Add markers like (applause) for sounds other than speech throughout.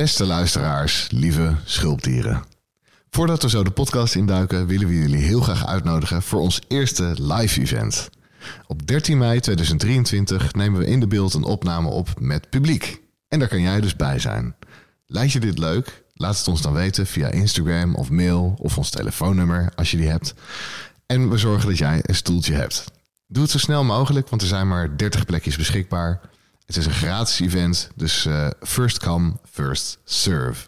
Beste luisteraars, lieve schulpdieren. Voordat we zo de podcast induiken, willen we jullie heel graag uitnodigen voor ons eerste live event. Op 13 mei 2023 nemen we in de beeld een opname op met publiek. En daar kan jij dus bij zijn. Lijkt je dit leuk? Laat het ons dan weten via Instagram of mail of ons telefoonnummer als je die hebt. En we zorgen dat jij een stoeltje hebt. Doe het zo snel mogelijk, want er zijn maar 30 plekjes beschikbaar. Het is een gratis event, dus uh, first come, first serve.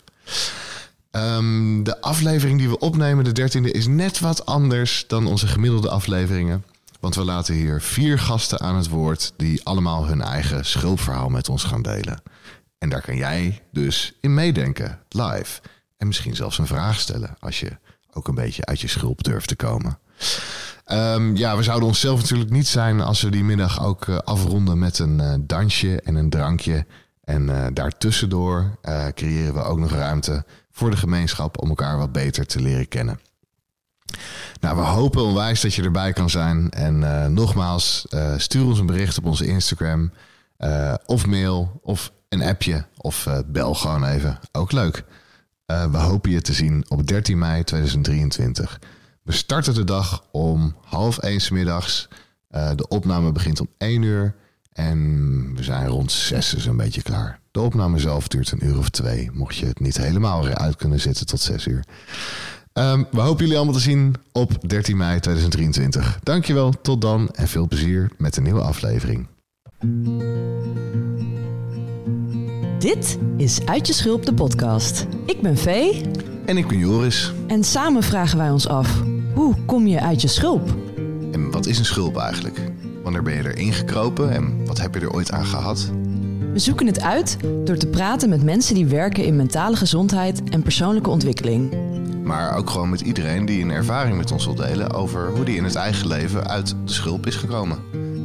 Um, de aflevering die we opnemen, de dertiende, is net wat anders dan onze gemiddelde afleveringen. Want we laten hier vier gasten aan het woord die allemaal hun eigen schulpverhaal met ons gaan delen. En daar kan jij dus in meedenken, live. En misschien zelfs een vraag stellen als je ook een beetje uit je schulp durft te komen. Um, ja, we zouden onszelf natuurlijk niet zijn als we die middag ook uh, afronden met een uh, dansje en een drankje. En uh, daartussendoor creëren we ook nog ruimte voor de gemeenschap om elkaar wat beter te leren kennen. Nou, we hopen onwijs dat je erbij kan zijn. En nogmaals, stuur ons een bericht op onze Instagram of mail of een appje of bel gewoon even. Ook leuk. we hopen je te zien op 13 mei 2023. We starten de dag om half één s middags. Uh, de opname begint om één uur. En we zijn rond zes dus een beetje klaar. De opname zelf duurt een uur of twee. Mocht je het niet helemaal weer uit kunnen zitten tot zes uur. Um, we hopen jullie allemaal te zien op 13 mei 2023. Dankjewel, tot dan en veel plezier met een nieuwe aflevering. Dit is Uit je Schulp, de podcast. Ik ben Vee. En ik ben Joris. En samen vragen wij ons af, hoe kom je uit je schulp? En wat is een schulp eigenlijk? Wanneer ben je erin gekropen en wat heb je er ooit aan gehad? We zoeken het uit door te praten met mensen die werken in mentale gezondheid en persoonlijke ontwikkeling. Maar ook gewoon met iedereen die een ervaring met ons wil delen over hoe die in het eigen leven uit de schulp is gekomen.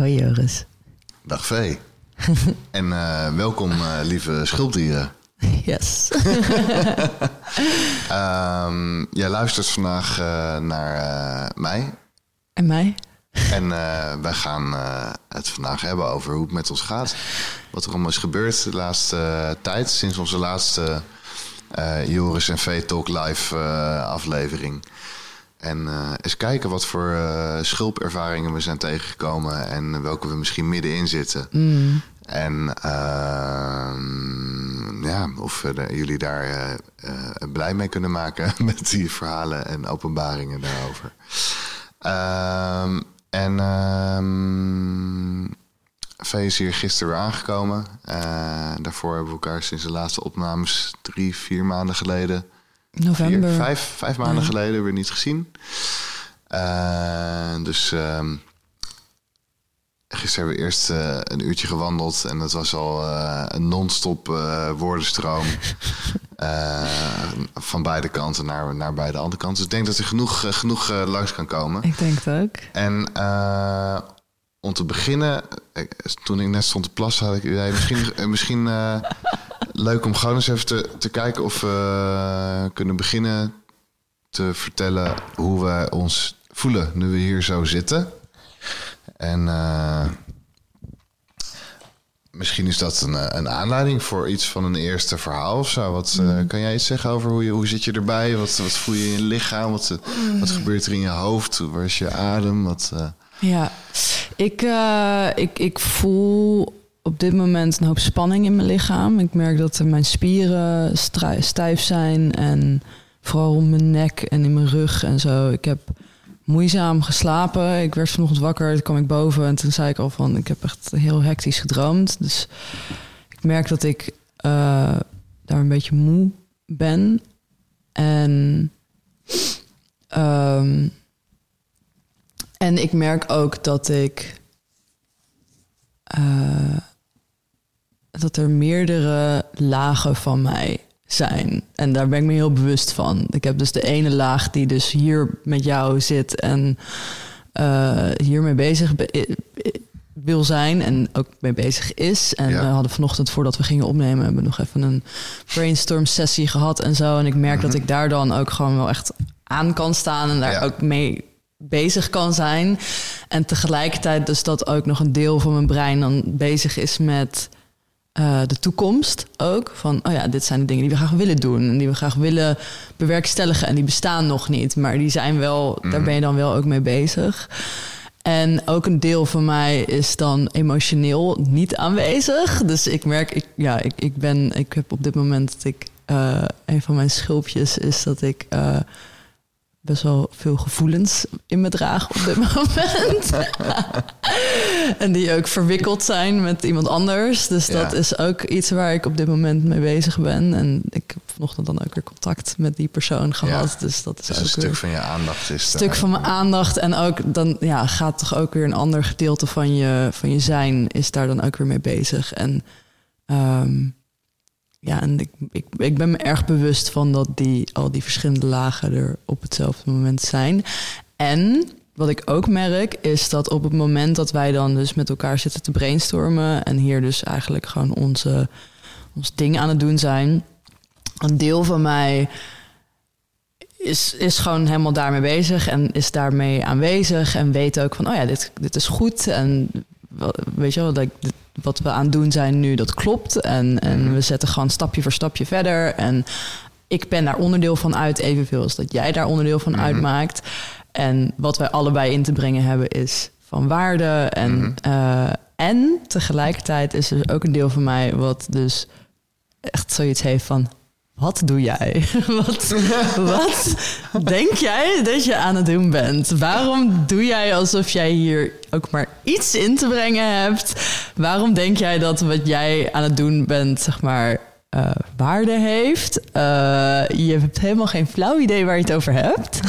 Hoi Joris. Dag Vee. (laughs) en uh, welkom uh, lieve schulpdieren. (laughs) Yes. um, (laughs) jij luistert vandaag uh, naar mij. En mij. En wij gaan het vandaag hebben over hoe het met ons gaat. Wat er allemaal is gebeurd de laatste tijd. Sinds onze laatste Joris en V Talk Live aflevering. En uh, eens kijken wat voor uh, schulpervaringen we zijn tegengekomen en welke we misschien middenin zitten. Mm. En uh, ja, of jullie daar uh, blij mee kunnen maken (laughs) met die verhalen en openbaringen daarover. Ehm, en um, V is hier gisteren weer aangekomen. daarvoor hebben we elkaar sinds de laatste opnames drie, vier maanden geleden November. Vier, vijf, vijf maanden geleden weer niet gezien. Uh, dus uh, gisteren hebben we eerst uh, een uurtje gewandeld. En dat was al uh, een non-stop woordenstroom. (laughs) van beide kanten naar, naar beide andere kanten. Dus ik denk dat er genoeg, genoeg langs kan komen. Ik denk het ook. En om te beginnen, toen ik net stond te plassen, had ik misschien, misschien leuk om gewoon eens even te, te kijken of we kunnen beginnen te vertellen hoe we ons voelen nu we hier zo zitten. En uh, misschien is dat een, een aanleiding voor iets van een eerste verhaal of zo. Wat, uh, kan jij iets zeggen over hoe, je, hoe zit je erbij? Wat, wat voel je in je lichaam? Wat, wat gebeurt er in je hoofd? Waar is je adem? Wat, uh... Ja, ik, ik, ik voel op dit moment een hoop spanning in mijn lichaam. Ik merk dat mijn spieren stijf zijn en vooral om mijn nek en in mijn rug en zo. Ik heb moeizaam geslapen. Ik werd vanochtend wakker, toen kwam ik boven en toen zei ik al van... ik heb echt heel hectisch gedroomd. Dus ik merk dat ik uh, daar een beetje moe ben. En, um, en ik merk ook dat ik... Uh, dat er meerdere lagen van mij zijn. En daar ben ik me heel bewust van. Ik heb dus de ene laag die dus hier met jou zit en uh, hiermee bezig wil zijn en ook mee bezig is. En we hadden vanochtend voordat we gingen opnemen, hebben we nog even een brainstorm sessie gehad en zo. En ik merk dat mhm. ik daar dan ook gewoon wel echt aan kan staan en daar ook mee bezig kan zijn. En tegelijkertijd dus dat ook nog een deel van mijn brein dan bezig is met uh, de toekomst ook. Van, oh ja, dit zijn de dingen die we graag willen doen en die we graag willen bewerkstelligen. En die bestaan nog niet, maar die zijn wel, daar mhm. ben je dan wel ook mee bezig. En ook een deel van mij is dan emotioneel niet aanwezig. Dus ik merk, ik, ja, ik, ik ben, ik heb op dit moment dat ik, uh, een van mijn schulpjes is dat ik uh, best wel veel gevoelens in me draag op dit (laughs) moment. (laughs) en die ook verwikkeld zijn met iemand anders. Dus dat is ook iets waar ik op dit moment mee bezig ben. En ik heb vanochtend dan ook weer contact met die persoon gehad. Dus dat is dus ook een stuk van je aandacht. Is een stuk van mijn aandacht. En ook dan ja, gaat toch ook weer een ander gedeelte van je, van je zijn, is daar dan ook weer mee bezig. En um, ja, en ik, ik, ik ben me erg bewust van dat die, al die verschillende lagen er op hetzelfde moment zijn. En wat ik ook merk, is dat op het moment dat wij dan dus met elkaar zitten te brainstormen en hier dus eigenlijk gewoon onze, ons ding aan het doen zijn, een deel van mij is, is gewoon helemaal daarmee bezig en is daarmee aanwezig en weet ook van, oh ja, dit, dit is goed en weet je wel, dat ik, wat we aan het doen zijn nu, dat klopt. En, en mhm. we zetten gewoon stapje voor stapje verder. En ik ben daar onderdeel van uit, evenveel als dat jij daar onderdeel van mhm. uitmaakt. En wat wij allebei in te brengen hebben is van waarde. En, mhm. eh, en tegelijkertijd is er ook een deel van mij wat dus echt zoiets heeft van wat doe jij? (laughs) wat, wat denk jij dat je aan het doen bent? Waarom doe jij alsof jij hier ook maar iets in te brengen hebt? Waarom denk jij dat wat jij aan het doen bent, zeg maar, uh, waarde heeft. Uh, je hebt helemaal geen flauw idee waar je het over hebt.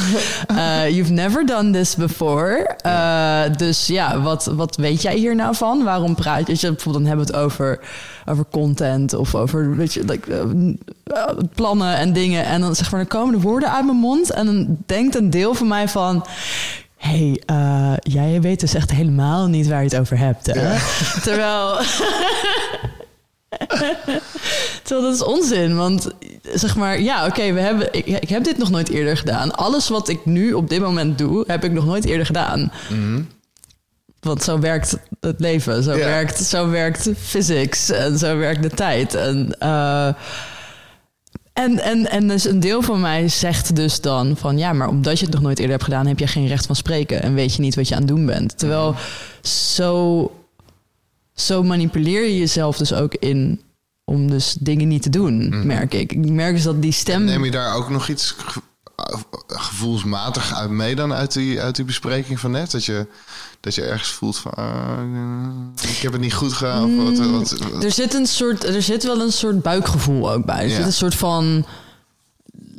Uh, (laughs) you've never done this before. dus ja, wat, wat weet jij hier nou van? Waarom praat je? Bijvoorbeeld dan hebben we het over, over content of over weet je, like, plannen en dingen. En dan zeg maar, dan komen de woorden uit mijn mond. En dan denkt een deel van mij van hey, jij weet dus echt helemaal niet waar je het over hebt. Hè? (laughs) Terwijl. (laughs) (laughs) Terwijl dat is onzin, want zeg maar, ja, oké, we hebben, ik, ik, heb dit nog nooit eerder gedaan. Alles wat ik nu op dit moment doe, heb ik nog nooit eerder gedaan. Mm Want zo werkt het leven, zo, werkt, zo werkt physics en zo werkt de tijd. En, uh, en, en, en dus een deel van mij zegt dus dan van ja, maar omdat je het nog nooit eerder hebt gedaan, heb je geen recht van spreken en weet je niet wat je aan het doen bent. Terwijl mhm. zo zo manipuleer je jezelf dus ook in om dus dingen niet te doen, mhm. merk ik. Ik merk dus dat die stem... neem je daar ook nog iets gevoelsmatig uit mee dan uit die, uit die bespreking van net? Dat je, dat je ergens voelt van, uh, ik heb het niet goed gedaan. Of wat, wat, Er, zit een soort, er zit wel een soort buikgevoel ook bij. Er zit een soort van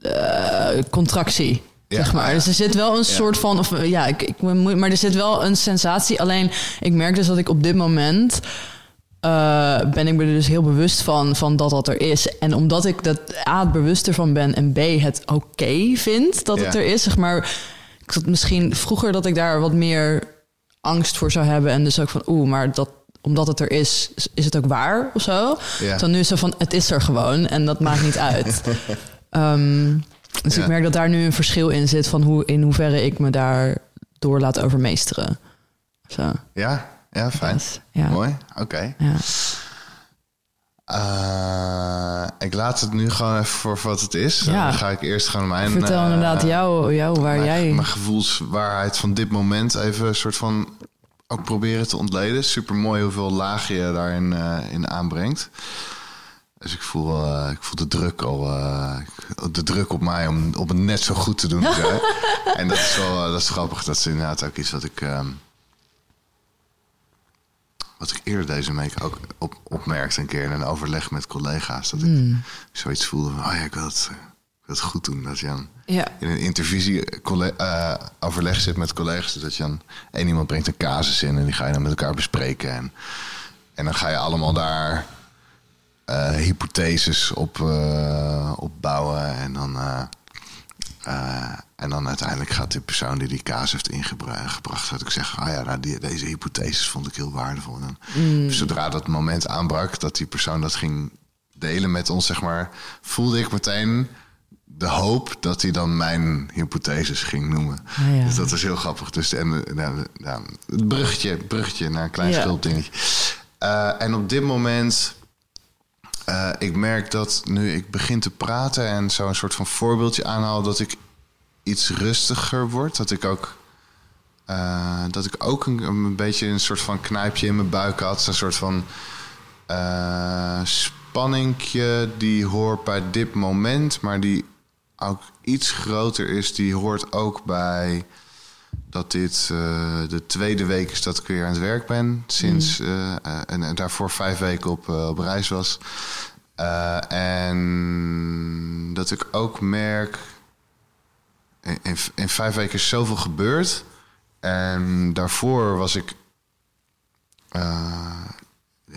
uh, contractie zeg maar. Dus er zit wel een soort van, of ja, ik, ik, maar er zit wel een sensatie. Alleen ik merk dus dat ik op dit moment uh, ben ik me er dus heel bewust van, van dat dat er is. En omdat ik dat A, het bewust ervan ben en B, het oké vind dat het er is, zeg maar. Ik zat misschien vroeger dat ik daar wat meer angst voor zou hebben. En dus ook van, oeh, maar dat, omdat het er is, is het ook waar of zo. Ja. Dan nu is zo van, het is er gewoon en dat maakt niet uit. um, (laughs) Dus ik merk dat daar nu een verschil in zit van hoe, in hoeverre ik me daar door laat overmeesteren. Zo. Ja, ja, fijn. ja. Mooi, oké. Ja. Uh, ik laat het nu gewoon even voor wat het is. Ja. Dan ga ik eerst gewoon mijn... Vertel uh, inderdaad jou, jou waar mijn, jij... Mijn gevoelswaarheid van dit moment even een soort van... ook proberen te ontleden. Super mooi hoeveel lagen je daarin uh, in aanbrengt. Dus ik voel, uh, ik voel de druk al, uh, de druk op mij om, om het net zo goed te doen. (laughs) en dat is wel, uh, dat is grappig. Dat is inderdaad ook iets wat ik, um, wat ik eerder deze week ook op, opmerkte een keer in een overleg met collega's. Dat ik mm. zoiets voelde van, oh ja, ik wil het, ik wil het goed doen. Dat je dan ja. in een intervisie overleg zit met collega's. Dat je dan, één iemand brengt een casus in en die ga je dan met elkaar bespreken. En, en dan ga je allemaal daar eh, hypotheses op, uh, opbouwen. En dan, uh, en dan uiteindelijk gaat die persoon die die kaas heeft ingebracht... gaat ik zeggen, ah ja, nou, die, deze hypotheses vond ik heel waardevol. En dan, mm. Zodra dat moment aanbrak dat die persoon dat ging delen met ons, zeg maar... voelde ik meteen de hoop dat hij dan mijn hypotheses ging noemen. Ah, ja. Dus dat was heel grappig. Dus en, nou, nou, het bruggetje, bruggetje naar een klein ja. schuldingetje. Uh, en op dit moment, uh, ik merk dat nu ik begin te praten en zo een soort van voorbeeldje aanhaal, dat ik iets rustiger word. Dat ik ook, uh, dat ik ook een, een, beetje een soort van knijpje in mijn buik had. Een soort van spanningje die hoort bij dit moment, maar die ook iets groter is. Die hoort ook bij dat dit uh, de tweede week is dat ik weer aan het werk ben. Sinds, uh, en, en, daarvoor vijf weken op, op reis was. en dat ik ook merk... In, in, in, vijf weken is zoveel gebeurd. En daarvoor was ik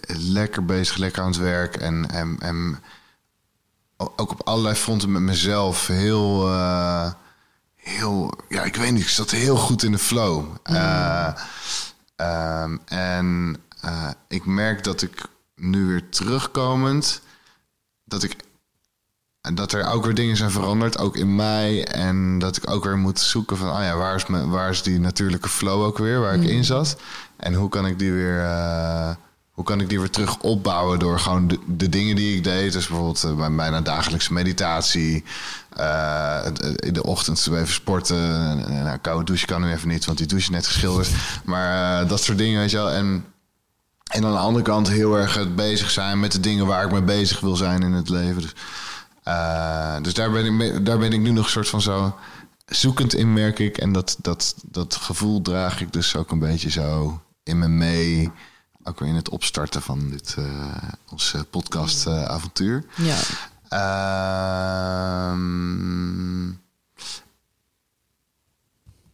lekker bezig, lekker aan het werk. En, en, en ook op allerlei fronten met mezelf heel heel, ja, ik weet niet, ik zat heel goed in de flow. Uh, um, en uh, ik merk dat ik nu weer terugkomend, dat ik en dat er ook weer dingen zijn veranderd, ook in mij. En dat ik ook weer moet zoeken van, ah ja, waar is, mijn, waar is die natuurlijke flow ook weer, waar ik mm. in zat? En hoe kan ik die weer, uh, hoe kan ik die weer terug opbouwen door gewoon de, dingen die ik deed. Dus bijvoorbeeld bij bijna dagelijkse meditatie. Uh, in de ochtend even sporten. Nou, koude douche kan nu even niet, want die douche net geschilderd. Maar dat soort dingen, weet je wel. En, en aan de andere kant heel erg bezig zijn met de dingen waar ik mee bezig wil zijn in het leven. Dus, dus daar, ben ik, daar ben ik nu nog een soort van zo zoekend in, merk ik. En dat, dat, dat gevoel draag ik dus ook een beetje zo in me mee. Ook weer in het opstarten van dit, uh, ons podcast-avontuur. ja. Uh,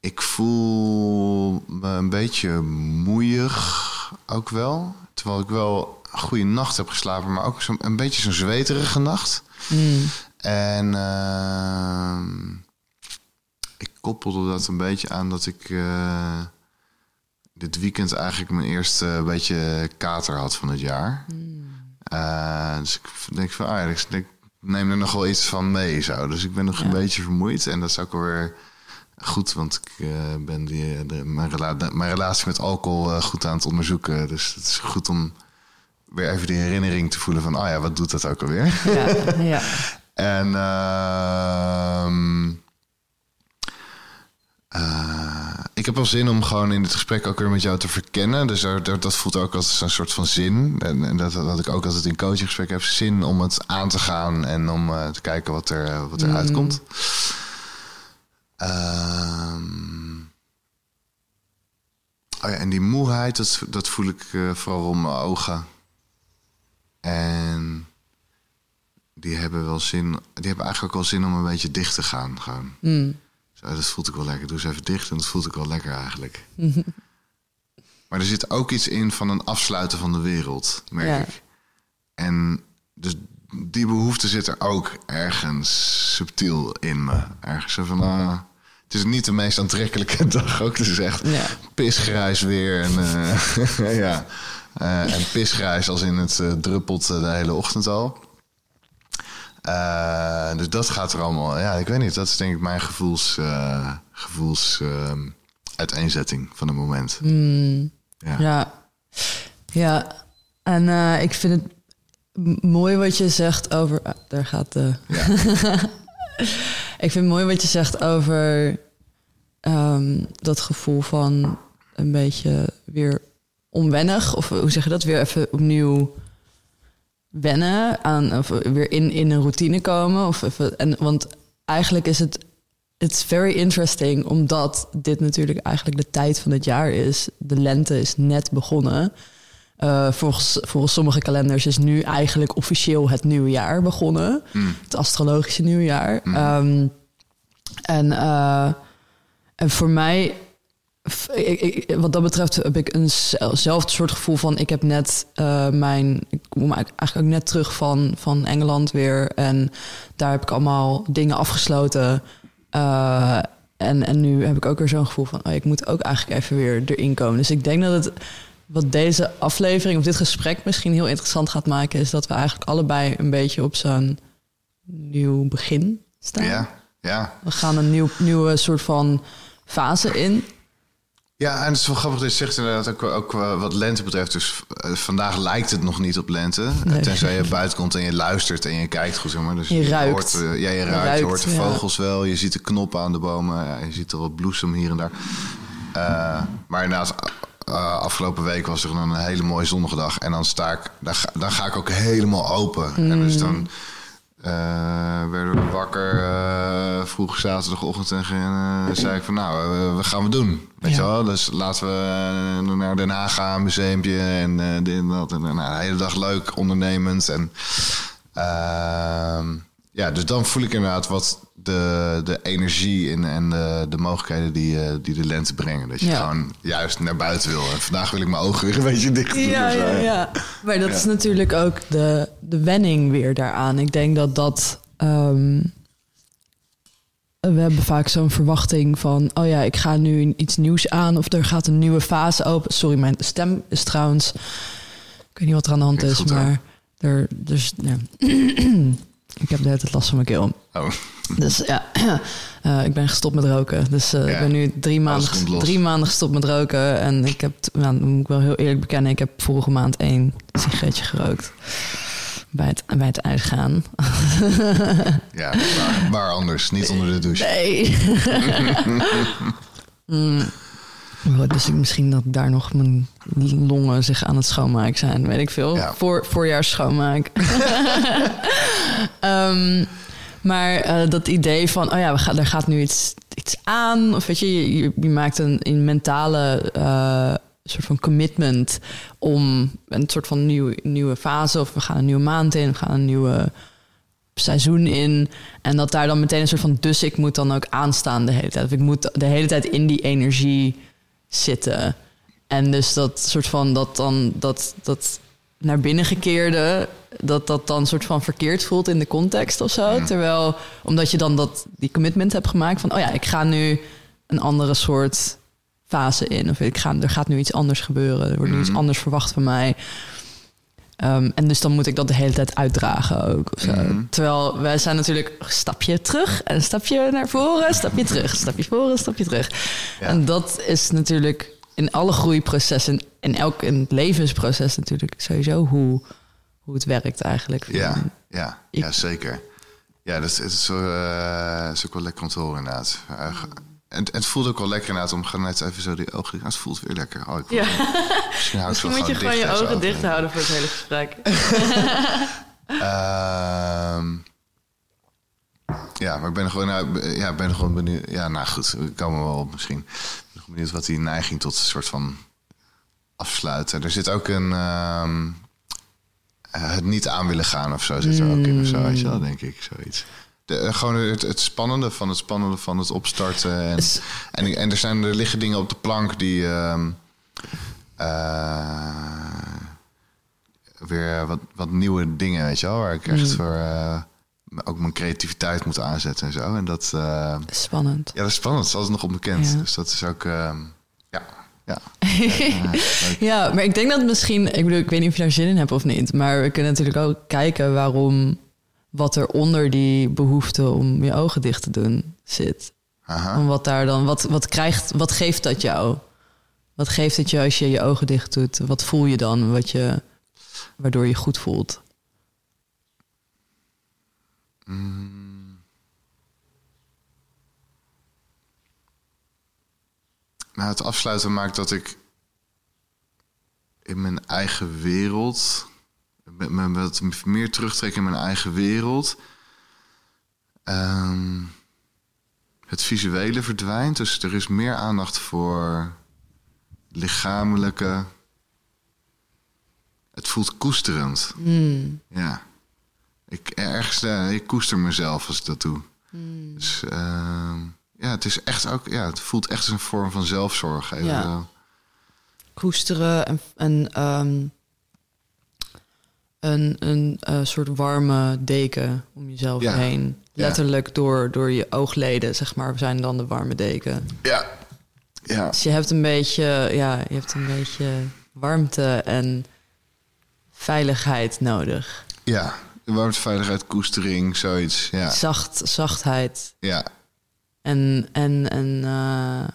ik voel me een beetje moeig ook wel. Terwijl ik wel een goede nacht heb geslapen, maar ook zo, een beetje zo'n zweterige nacht. Mm. En uh, ik koppelde dat een beetje aan dat ik uh, dit weekend eigenlijk mijn eerste beetje kater had van het jaar. Mm. Uh, dus ik denk van, ah ja, ik neem er nog wel iets van mee. Zo. Dus ik ben nog een beetje vermoeid. En dat is ook alweer goed, want ik uh, ben die, de, mijn, rela mijn, relatie met alcohol uh, goed aan het onderzoeken. Dus het is goed om weer even die herinnering te voelen van... oh ja, wat doet dat ook alweer? Ja, (laughs) ja. en... Uh, ik heb wel zin om gewoon in het gesprek ook weer met jou te verkennen. Dus dat, dat voelt ook als een soort van zin. En, en dat had ik ook altijd in coachinggesprek heb. Zin om het aan te gaan en om uh, te kijken wat er, uh, wat er mm. uitkomt. Um, oh ja, en die moeheid, dat, dat voel ik vooral om mijn ogen. En die hebben wel zin, die hebben eigenlijk ook wel zin om een beetje dicht te gaan. Gewoon. Mm. Zo, dat voelt ik wel lekker. Doe eens even dicht en dat voelt ik wel lekker eigenlijk. (laughs) maar er zit ook iets in van een afsluiten van de wereld, merk ik. En dus die behoefte zit er ook ergens subtiel in me. Ergens van, uh, het is niet de meest aantrekkelijke (laughs) dag ook. Het is echt ja. pisgrijs weer. En, uh, (laughs) ja. Uh, en pisgrijs als in het druppelt de hele ochtend al. Uh, dus dat gaat er allemaal. Ja, ik weet niet. Dat is denk ik mijn gevoels, uh, gevoels uh, uiteenzetting van het moment. Mm, ja. ja. ja. En ik vind het mooi wat je zegt over. Ah, daar gaat de. Ja. (laughs) ik vind het mooi wat je zegt over um, dat gevoel van een beetje weer onwennig. Of hoe zeg je dat? Weer even opnieuw wennen aan of weer in, in een routine komen. Of en, want eigenlijk is het it's very interesting, omdat dit natuurlijk eigenlijk de tijd van het jaar is. De lente is net begonnen. Uh, volgens, volgens sommige kalenders is nu eigenlijk officieel het nieuwe jaar begonnen. Hmm. Het astrologische nieuwjaar. Mm. Um, en, uh, en voor mij ik- ik- wat dat betreft heb ik eenzelfde soort gevoel van... ik heb net eh, mijn... ik kom eigenlijk ook net terug van, van Engeland weer... en daar heb ik allemaal dingen afgesloten. Eh, en, en nu heb ik ook weer zo'n gevoel van... Oh, ik moet ook eigenlijk even weer erin komen. Dus ik denk dat het... wat deze aflevering of dit gesprek misschien heel interessant gaat maken... is dat we eigenlijk allebei een beetje op zo'n nieuw begin staan. Ja, ja. We gaan een nieuw, nieuwe soort van fase in. Ja, en het is wel grappig dat je zegt inderdaad ook, ook eh, wat lente betreft. Dus eh, vandaag lijkt het nog niet op lente. Nee. Tenzij je buiten komt en je luistert en je kijkt goed. Zeg maar. dus Je ruikt. Hoort, eh, ja, je ruikt, ruikt, je hoort de ja. vogels wel. Je ziet de knoppen aan de bomen. Ja, je ziet er wat bloesem hier en daar. Maar inderdaad, afgelopen week was er een hele mooie zonnige dag. En dan, sta ik, dan, ga, dan ga ik ook helemaal open. En dus dan eh, werden we wakker eh, vroeg zaterdagochtend en eh, zei ik van nou, wat gaan we doen? Weet Ja. je wel? Dus laten we naar Den Haag gaan, museumpje en eh, dit en dat. En nou, de hele dag leuk, ondernemend. En ehm, ja, dus dan voel ik inderdaad wat de, de energie en, en de, de mogelijkheden die, eh, die de lente brengen. Dat je Ja. gewoon juist naar buiten wil. En vandaag wil ik mijn ogen weer een beetje dicht doen. Ja, zo. ja, ja. Maar dat Ja. is natuurlijk ook de, de wenning weer daaraan. Ik denk dat dat... ehm, we hebben vaak zo'n verwachting van... oh ja, ik ga nu iets nieuws aan... of er gaat een nieuwe fase open. Sorry, mijn stem is trouwens... ik weet niet wat er aan de hand is, maar... Er, dus, ja. (clears throat) ik heb de hele tijd last van mijn keel. Oh, Dus ja, (clears throat) eh, ik ben gestopt met roken. Dus eh, Ja, ik ben nu drie maanden, drie maanden gestopt met roken. En ik heb, nou, dan moet ik wel heel eerlijk bekennen, ik heb vorige maand één sigaretje gerookt. Bij het, bij het uitgaan. (laughs) ja, waar, waar anders? Niet onder de douche. Nee. (laughs) Mm. Oh, Dus ik, misschien dat daar nog mijn longen zich aan het schoonmaken zijn. Weet ik veel. Ja. Voor, voorjaars schoonmaak. (laughs) Ehm, maar eh, dat idee van, oh ja, we gaan, er gaat nu iets, iets aan. Of weet je, je, maakt een, een mentale eh, soort van commitment om een soort van nieuwe, nieuwe fase. Of we gaan een nieuwe maand in, we gaan een nieuwe seizoen in. En dat daar dan meteen een soort van, dus ik moet dan ook aanstaan de hele tijd. Of ik moet de hele tijd in die energie zitten. En dus dat soort van, dat dan, dat, dat naar binnen gekeerde, dat dat dan soort van verkeerd voelt in de context of zo. Terwijl, omdat je dan dat, die commitment hebt gemaakt van, oh ja, ik ga nu een andere soort fase in. Of ik ga, er gaat nu iets anders gebeuren. Er wordt nu iets anders verwacht van mij. Ehm, en dus dan moet ik dat de hele tijd uitdragen ook. Mhm. Terwijl wij zijn natuurlijk een stapje terug en een stapje naar voren, een stapje terug, een stapje voor, een stapje terug. Ja. En dat is natuurlijk in alle groeiprocessen, in elk in het levensproces natuurlijk sowieso hoe, hoe het werkt eigenlijk. Ja, ja, Ik- ja zeker. Ja, dat is, het is, eh, is ook wel lekker om te horen inderdaad. Eh, en het voelt ook wel lekker inderdaad om gewoon net even zo die ogen... Ah, het voelt weer lekker. Oh, ik Ja. Misschien, moet je gewoon je en ogen open. dicht houden voor het hele gesprek. (laughs) Ehm, ja, maar ik ben gewoon, nou, ja, ik ben gewoon benieuwd. Ja, nou goed, we komen wel op misschien. Benieuwd wat die neiging tot een soort van afsluiten. Er zit ook een. ehm, eh, het niet aan willen gaan of zo zit er ook in of zo, weet je wel, denk ik, zoiets. De, eh, gewoon het, het spannende van het spannende van het opstarten. En, en, en er, zijn, er liggen dingen op de plank die. ehm, eh, weer wat, wat nieuwe dingen, weet je wel. Waar ik echt voor eh, ook mijn creativiteit moet aanzetten en zo. En dat, eh, Spannend. ja, dat is spannend. Dat is altijd nog onbekend. Ja. Dus dat is ook, ehm, ja, ja. (laughs) ja, maar ik denk dat misschien, ik bedoel, ik weet niet of je daar zin in hebt of niet, maar we kunnen natuurlijk ook kijken waarom, wat er onder die behoefte om je ogen dicht te doen zit. Aha. En wat daar dan, wat, wat krijgt, wat geeft dat jou? Wat geeft het je als je je ogen dicht doet? Wat voel je dan, wat je, waardoor je goed voelt? Nou, het afsluiten maakt dat ik in mijn eigen wereld, met me wat meer terugtrek in mijn eigen wereld, ehm, het visuele verdwijnt. Dus er is meer aandacht voor lichamelijke. Het voelt koesterend. Ja. Ik, ergens, eh, ik koester mezelf als ik dat doe. Dus ehm, ja, het is echt ook, ja, het voelt echt als een vorm van zelfzorg. Even, Ja. koesteren en, en ehm, een, een eh, soort warme deken om jezelf Ja. heen. Ja. Letterlijk door, door je oogleden, zeg maar, zijn dan de warme deken. ja. Ja. Dus je hebt een beetje, ja, je hebt een beetje warmte en veiligheid nodig. Ja. Warmte, veiligheid, koestering, zoiets. Ja. Zacht, zachtheid ja. en, en, en eh,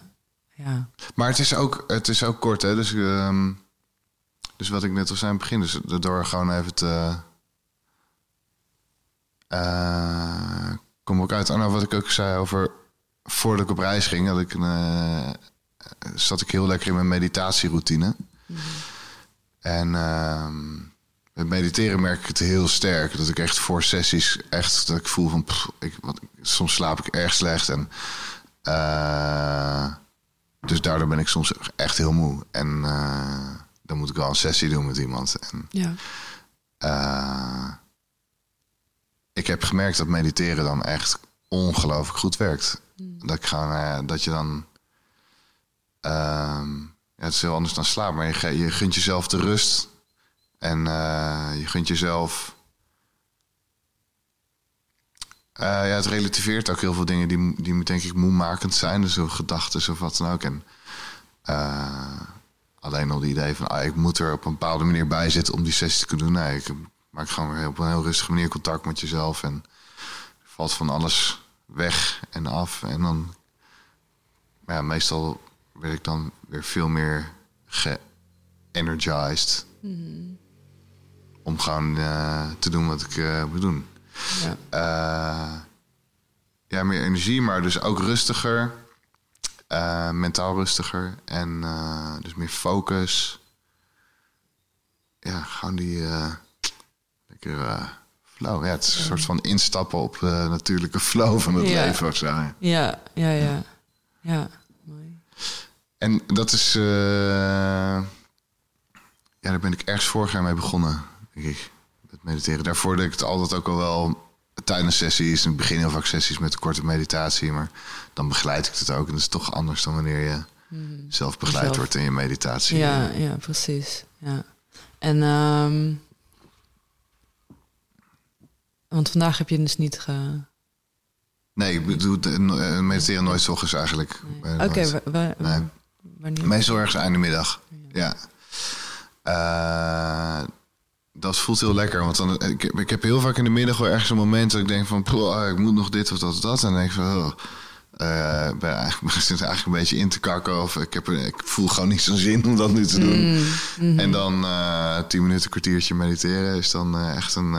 ja. Maar het is ook, het is ook kort, hè? Dus, ehm, dus wat ik net al zei aan het begin, dus door gewoon even te. eh, kom ook uit. Oh, nou, wat ik ook zei over. Voordat ik op reis ging, had ik een, eh, zat ik heel lekker in mijn meditatieroutine. En ehm, met mediteren merk ik het heel sterk. Dat ik echt voor sessies echt dat ik voel van. pff, ik, wat, soms slaap ik erg slecht. En eh, dus daardoor ben ik soms echt heel moe. En eh, dan moet ik wel een sessie doen met iemand. En ja. eh, ik heb gemerkt dat mediteren dan echt ongelooflijk goed werkt. Dat, ik gewoon, eh, dat je dan. ehm, ja, het is heel anders dan slaap, maar je, je gunt jezelf de rust. En eh, je gunt jezelf. Eh, ja, het relativeert ook heel veel dingen die, die denk ik moemakend zijn. Dus gedachten of wat dan ook. En eh, alleen al die idee van ah, ik moet er op een bepaalde manier bij zitten om die sessie te kunnen doen. Nee, ik maak gewoon weer op een heel rustige manier contact met jezelf. En valt van alles weg en af. En dan, ja, meestal werd ik dan weer veel meer ge-energized. Om gewoon eh, te doen wat ik eh moet doen. ja. Eh, ja, meer energie, maar dus ook rustiger. Mentaal rustiger. En dus meer focus. Ja, gewoon die lekker flow. Ja, het is een soort van instappen op de natuurlijke flow van het Ja. leven of zo. Ja, ja, ja. Ja, mooi. En dat is... ja, daar ben ik ergens vorig jaar mee begonnen, denk ik. Met mediteren. Daarvoor deed ik het altijd ook al wel tijdens sessies. In het begin heel vaak sessies met korte meditatie. Maar dan begeleid ik het ook. En dat is toch anders dan wanneer je zelf begeleid Zelf. wordt in je meditatie. Ja, ja, precies. Ja. En ehm, want vandaag heb je dus niet ge. Nee, ik bedoel, de- eh, mediteren nooit 's ochtends eigenlijk. Oké, Eh, nooit. wa- wa- Nee. wanneer? Meestal ergens einde middag. Ja. Eh, dat voelt heel lekker. Want dan, ik, heb- ik heb heel vaak in de middag wel ergens een moment dat ik denk van... "Poh, ik moet nog dit of dat of dat. En dan denk ik van... Oh, eh, ben eigenlijk, (laughs) ik zit eigenlijk een beetje in te kakken. Of ik, heb, ik voel gewoon niet zo'n zin om dat nu te doen. En dan eh tien minuten, kwartiertje mediteren is dan eh, echt een...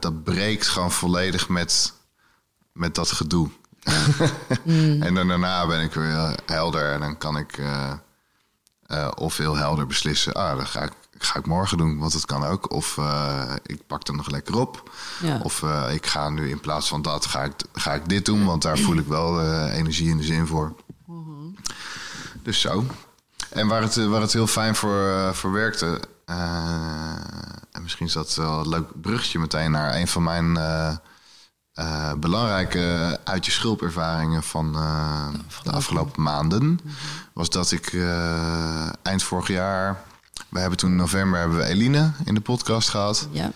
dat breekt gewoon volledig met, met dat gedoe. (laughs) en dan daarna ben ik weer helder en dan kan ik of heel helder beslissen, ah, dat ga ik, ga ik morgen doen, want dat kan ook. Of eh, ik pak er nog lekker op. Ja. Of eh, ik ga nu in plaats van dat, ga ik, ga ik dit doen, want daar voel ik wel eh, energie en de zin voor. Dus zo. En waar het, waar het heel fijn voor, voor werkte, en misschien is dat wel een leuk bruggetje meteen naar een van mijn belangrijke uit je schulpervaringen van eh, de afgelopen maanden, was dat ik eind vorig jaar, we hebben toen in november hebben we Eline in de podcast gehad. Ja.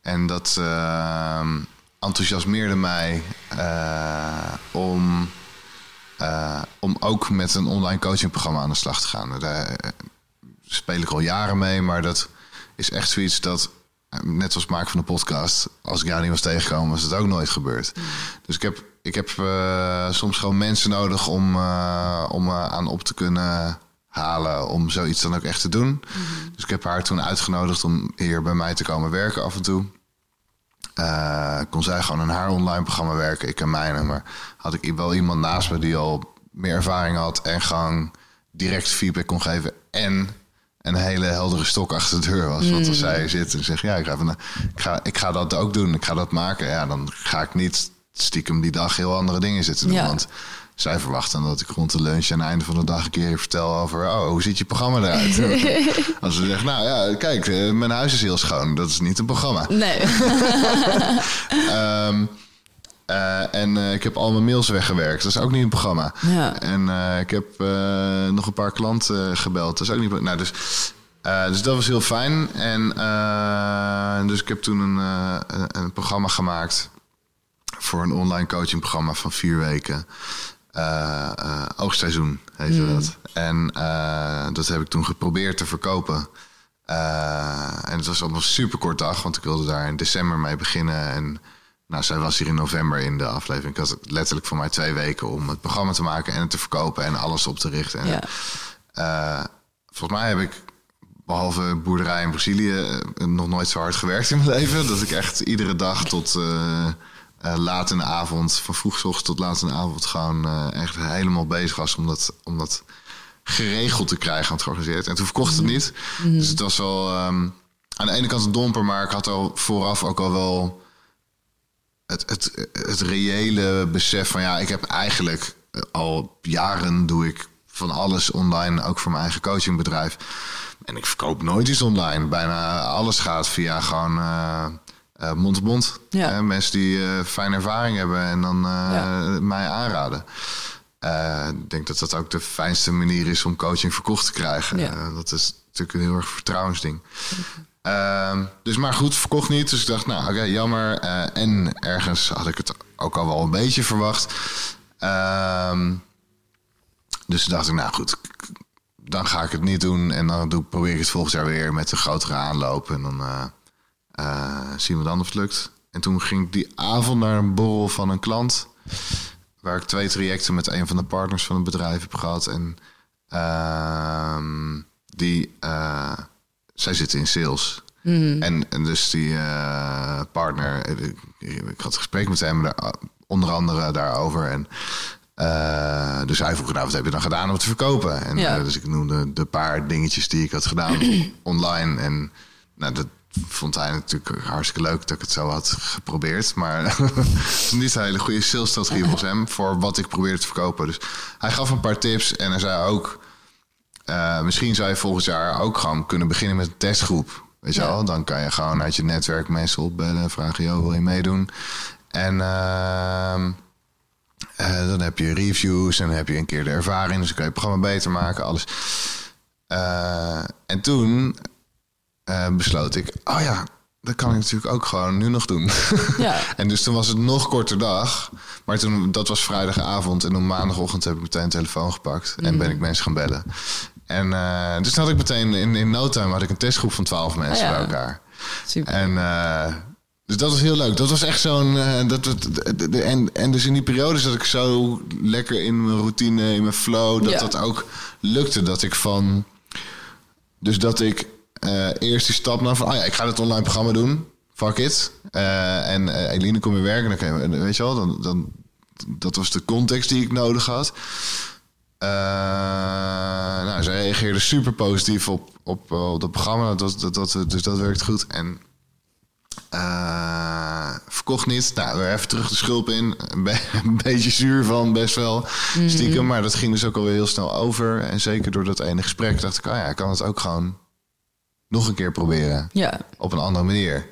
En dat eh, enthousiasmeerde mij eh, om, eh, om ook met een online coachingprogramma aan de slag te gaan. Daar eh, speel ik al jaren mee, maar dat is echt zoiets dat, net als het maken van de podcast, als ik jou niet was tegengekomen, was het ook nooit gebeurd. Dus ik heb, ik heb soms gewoon mensen nodig om, om aan op te kunnen halen om zoiets dan ook echt te doen. Dus ik heb haar toen uitgenodigd om hier bij mij te komen werken af en toe. Eh, kon zij gewoon in haar online programma werken, ik en mijne. Maar had ik wel iemand naast me die al meer ervaring had en gewoon direct feedback kon geven. En een hele heldere stok achter de deur was. Want als zij zit en zegt, ja, ik ga, even, ik, ga, ik ga dat ook doen, ik ga dat maken. Ja, dan ga ik niet stiekem die dag heel andere dingen zitten doen. Ja. Want zij verwachten dat ik rond de lunch aan het einde van de dag een keer vertel over... oh, hoe ziet je programma eruit? (laughs) Als ze zegt, nou ja, kijk, eh, mijn huis is heel schoon. Dat is niet een programma. Nee. (laughs) Ehm, Eh, en eh, ik heb al mijn mails weggewerkt. Dat is ook niet een programma. Ja. En ik heb nog een paar klanten gebeld. Dat is ook niet... Nou, dus, dus dat was heel fijn. En dus ik heb toen een, een- een programma gemaakt... voor een online coachingprogramma van vier weken. Eh, eh, oogstseizoen heette dat. En eh, dat heb ik toen geprobeerd te verkopen. En het was allemaal super kort dag, want ik wilde daar in december mee beginnen. En nou, zij was hier in november in de aflevering. Ik had letterlijk voor mij twee weken om het programma te maken en het te verkopen en alles op te richten. En, volgens mij heb ik, behalve boerderij in Brazilië, nog nooit zo hard gewerkt in mijn (laughs) leven. Dat ik echt iedere dag tot eh, laat in de avond, van vroeg 's ochtends tot laat in de avond, gewoon eh, echt helemaal bezig was om dat, om dat geregeld te krijgen, want georganiseerd. En toen verkocht het niet. Dus het was wel ehm, aan de ene kant een domper, maar ik had al vooraf ook al wel het, het, het reële besef van ja, ik heb eigenlijk eh, al jaren doe ik van alles online, ook voor mijn eigen coachingbedrijf. En ik verkoop nooit iets online. Bijna alles gaat via gewoon eh, mond op mond. Ja. Hè, mensen die eh fijne ervaring hebben en dan eh, Ja. mij aanraden. Eh, ik denk dat dat ook de fijnste manier is om coaching verkocht te krijgen. Ja. Eh, dat is natuurlijk een heel erg vertrouwensding. Ehm, dus maar goed, verkocht niet. Dus ik dacht, nou oké, jammer. Eh, en ergens had ik het ook al wel een beetje verwacht. Ehm, dus dacht ik, nou goed, dan ga ik het niet doen. En dan doe, probeer ik het volgend jaar weer met een grotere aanloop. En dan eh, zien we dan of het lukt. En toen ging ik die avond naar een borrel van een klant. Waar ik twee trajecten met een van de partners van het bedrijf heb gehad. En ehm, die, eh, zij zitten in sales. En, en dus die eh, partner, ik, ik had een gesprek met hem daar, onder andere daarover. En dus hij vroeg, nou, wat heb je dan gedaan om het te verkopen? En Ja. dus ik noemde de paar dingetjes die ik had gedaan (clears throat) online. En nou, dat vond hij natuurlijk hartstikke leuk dat ik het zo had geprobeerd. Maar (laughs) niet een hele goede salesstrategie volgens hem voor wat ik probeerde te verkopen. Dus hij gaf een paar tips en hij zei ook... eh, misschien zou je volgend jaar ook gewoon kunnen beginnen met een testgroep. Weet je Ja. wel? Dan kan je gewoon uit je netwerk mensen opbellen en vragen... joh, wil je meedoen? En... ehm, eh, dan heb je reviews en dan heb je een keer de ervaring. Dus dan kan je het programma beter maken, alles. Eh, en toen eh, besloot ik, oh ja, dat kan ik natuurlijk ook gewoon nu nog doen. (laughs) Ja. en dus toen was het nog korter dag. Maar toen, dat was vrijdagavond. En op maandagochtend heb ik meteen een telefoon gepakt. En ben ik mensen gaan bellen. En eh, dus had ik meteen in, in no time had ik een testgroep van twaalf mensen Ah, ja. bij elkaar. Super. En eh, dus dat was heel leuk. Dat was echt zo'n. dat, dat, de- de- en, en dus in die periode zat ik zo lekker in mijn routine, in mijn flow. Dat Ja. dat ook lukte. Dat ik van. Dus dat ik eh, eerst die stap nam van. Ah ja, ik ga dit online programma doen. Fuck it. Eh, en eh, Eline, kom je werken. Dan kan je, weet je wel, dan, dan, dat was de context die ik nodig had. Nou, ze reageerde super positief op, op, op dat programma. Dat, dat, dat, dus dat werkt goed. En verkocht niet. Nou, weer even terug de schulp in. Een, be- (laughs) een beetje zuur van, best wel. Stiekem. Maar dat ging dus ook alweer heel snel over. En zeker door dat ene gesprek dacht ik... Oh ja, ik kan het ook gewoon nog een keer proberen. Ja. Op een andere manier.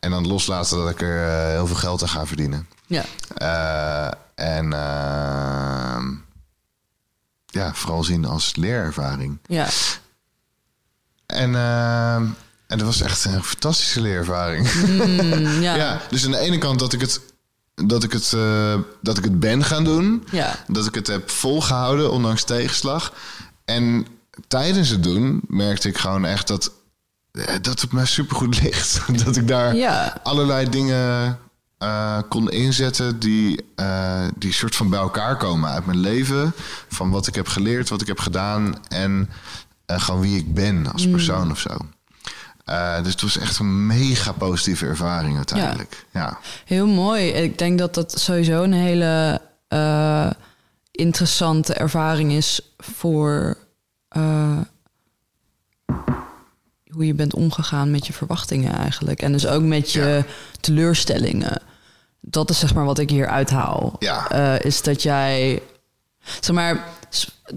En dan loslaten dat ik er eh, heel veel geld aan ga verdienen. Ja. Eh, en ehm, ja, vooral zien als leerervaring. Ja. En, ehm, en dat was echt een fantastische leerervaring. Mm, (laughs) ja. ja, dus aan de ene kant dat ik het, dat ik het, eh, dat ik het ben gaan doen. Ja. Dat ik het heb volgehouden, ondanks tegenslag. En tijdens het doen merkte ik gewoon echt dat, dat het me supergoed (laughs) ligt. dat ik daar Ja. allerlei dingen eh, kon inzetten die, eh, die soort van bij elkaar komen uit mijn leven. Van wat ik heb geleerd, wat ik heb gedaan en eh, gewoon wie ik ben als persoon of zo. Eh, dus het was echt een mega positieve ervaring uiteindelijk. Ja. Heel mooi. Ik denk dat dat sowieso een hele eh, interessante ervaring is voor eh, hoe je bent omgegaan met je verwachtingen eigenlijk. En dus ook met je teleurstellingen. Dat is zeg maar wat ik hier uithaal. Ja. Eh, is dat jij, zeg maar,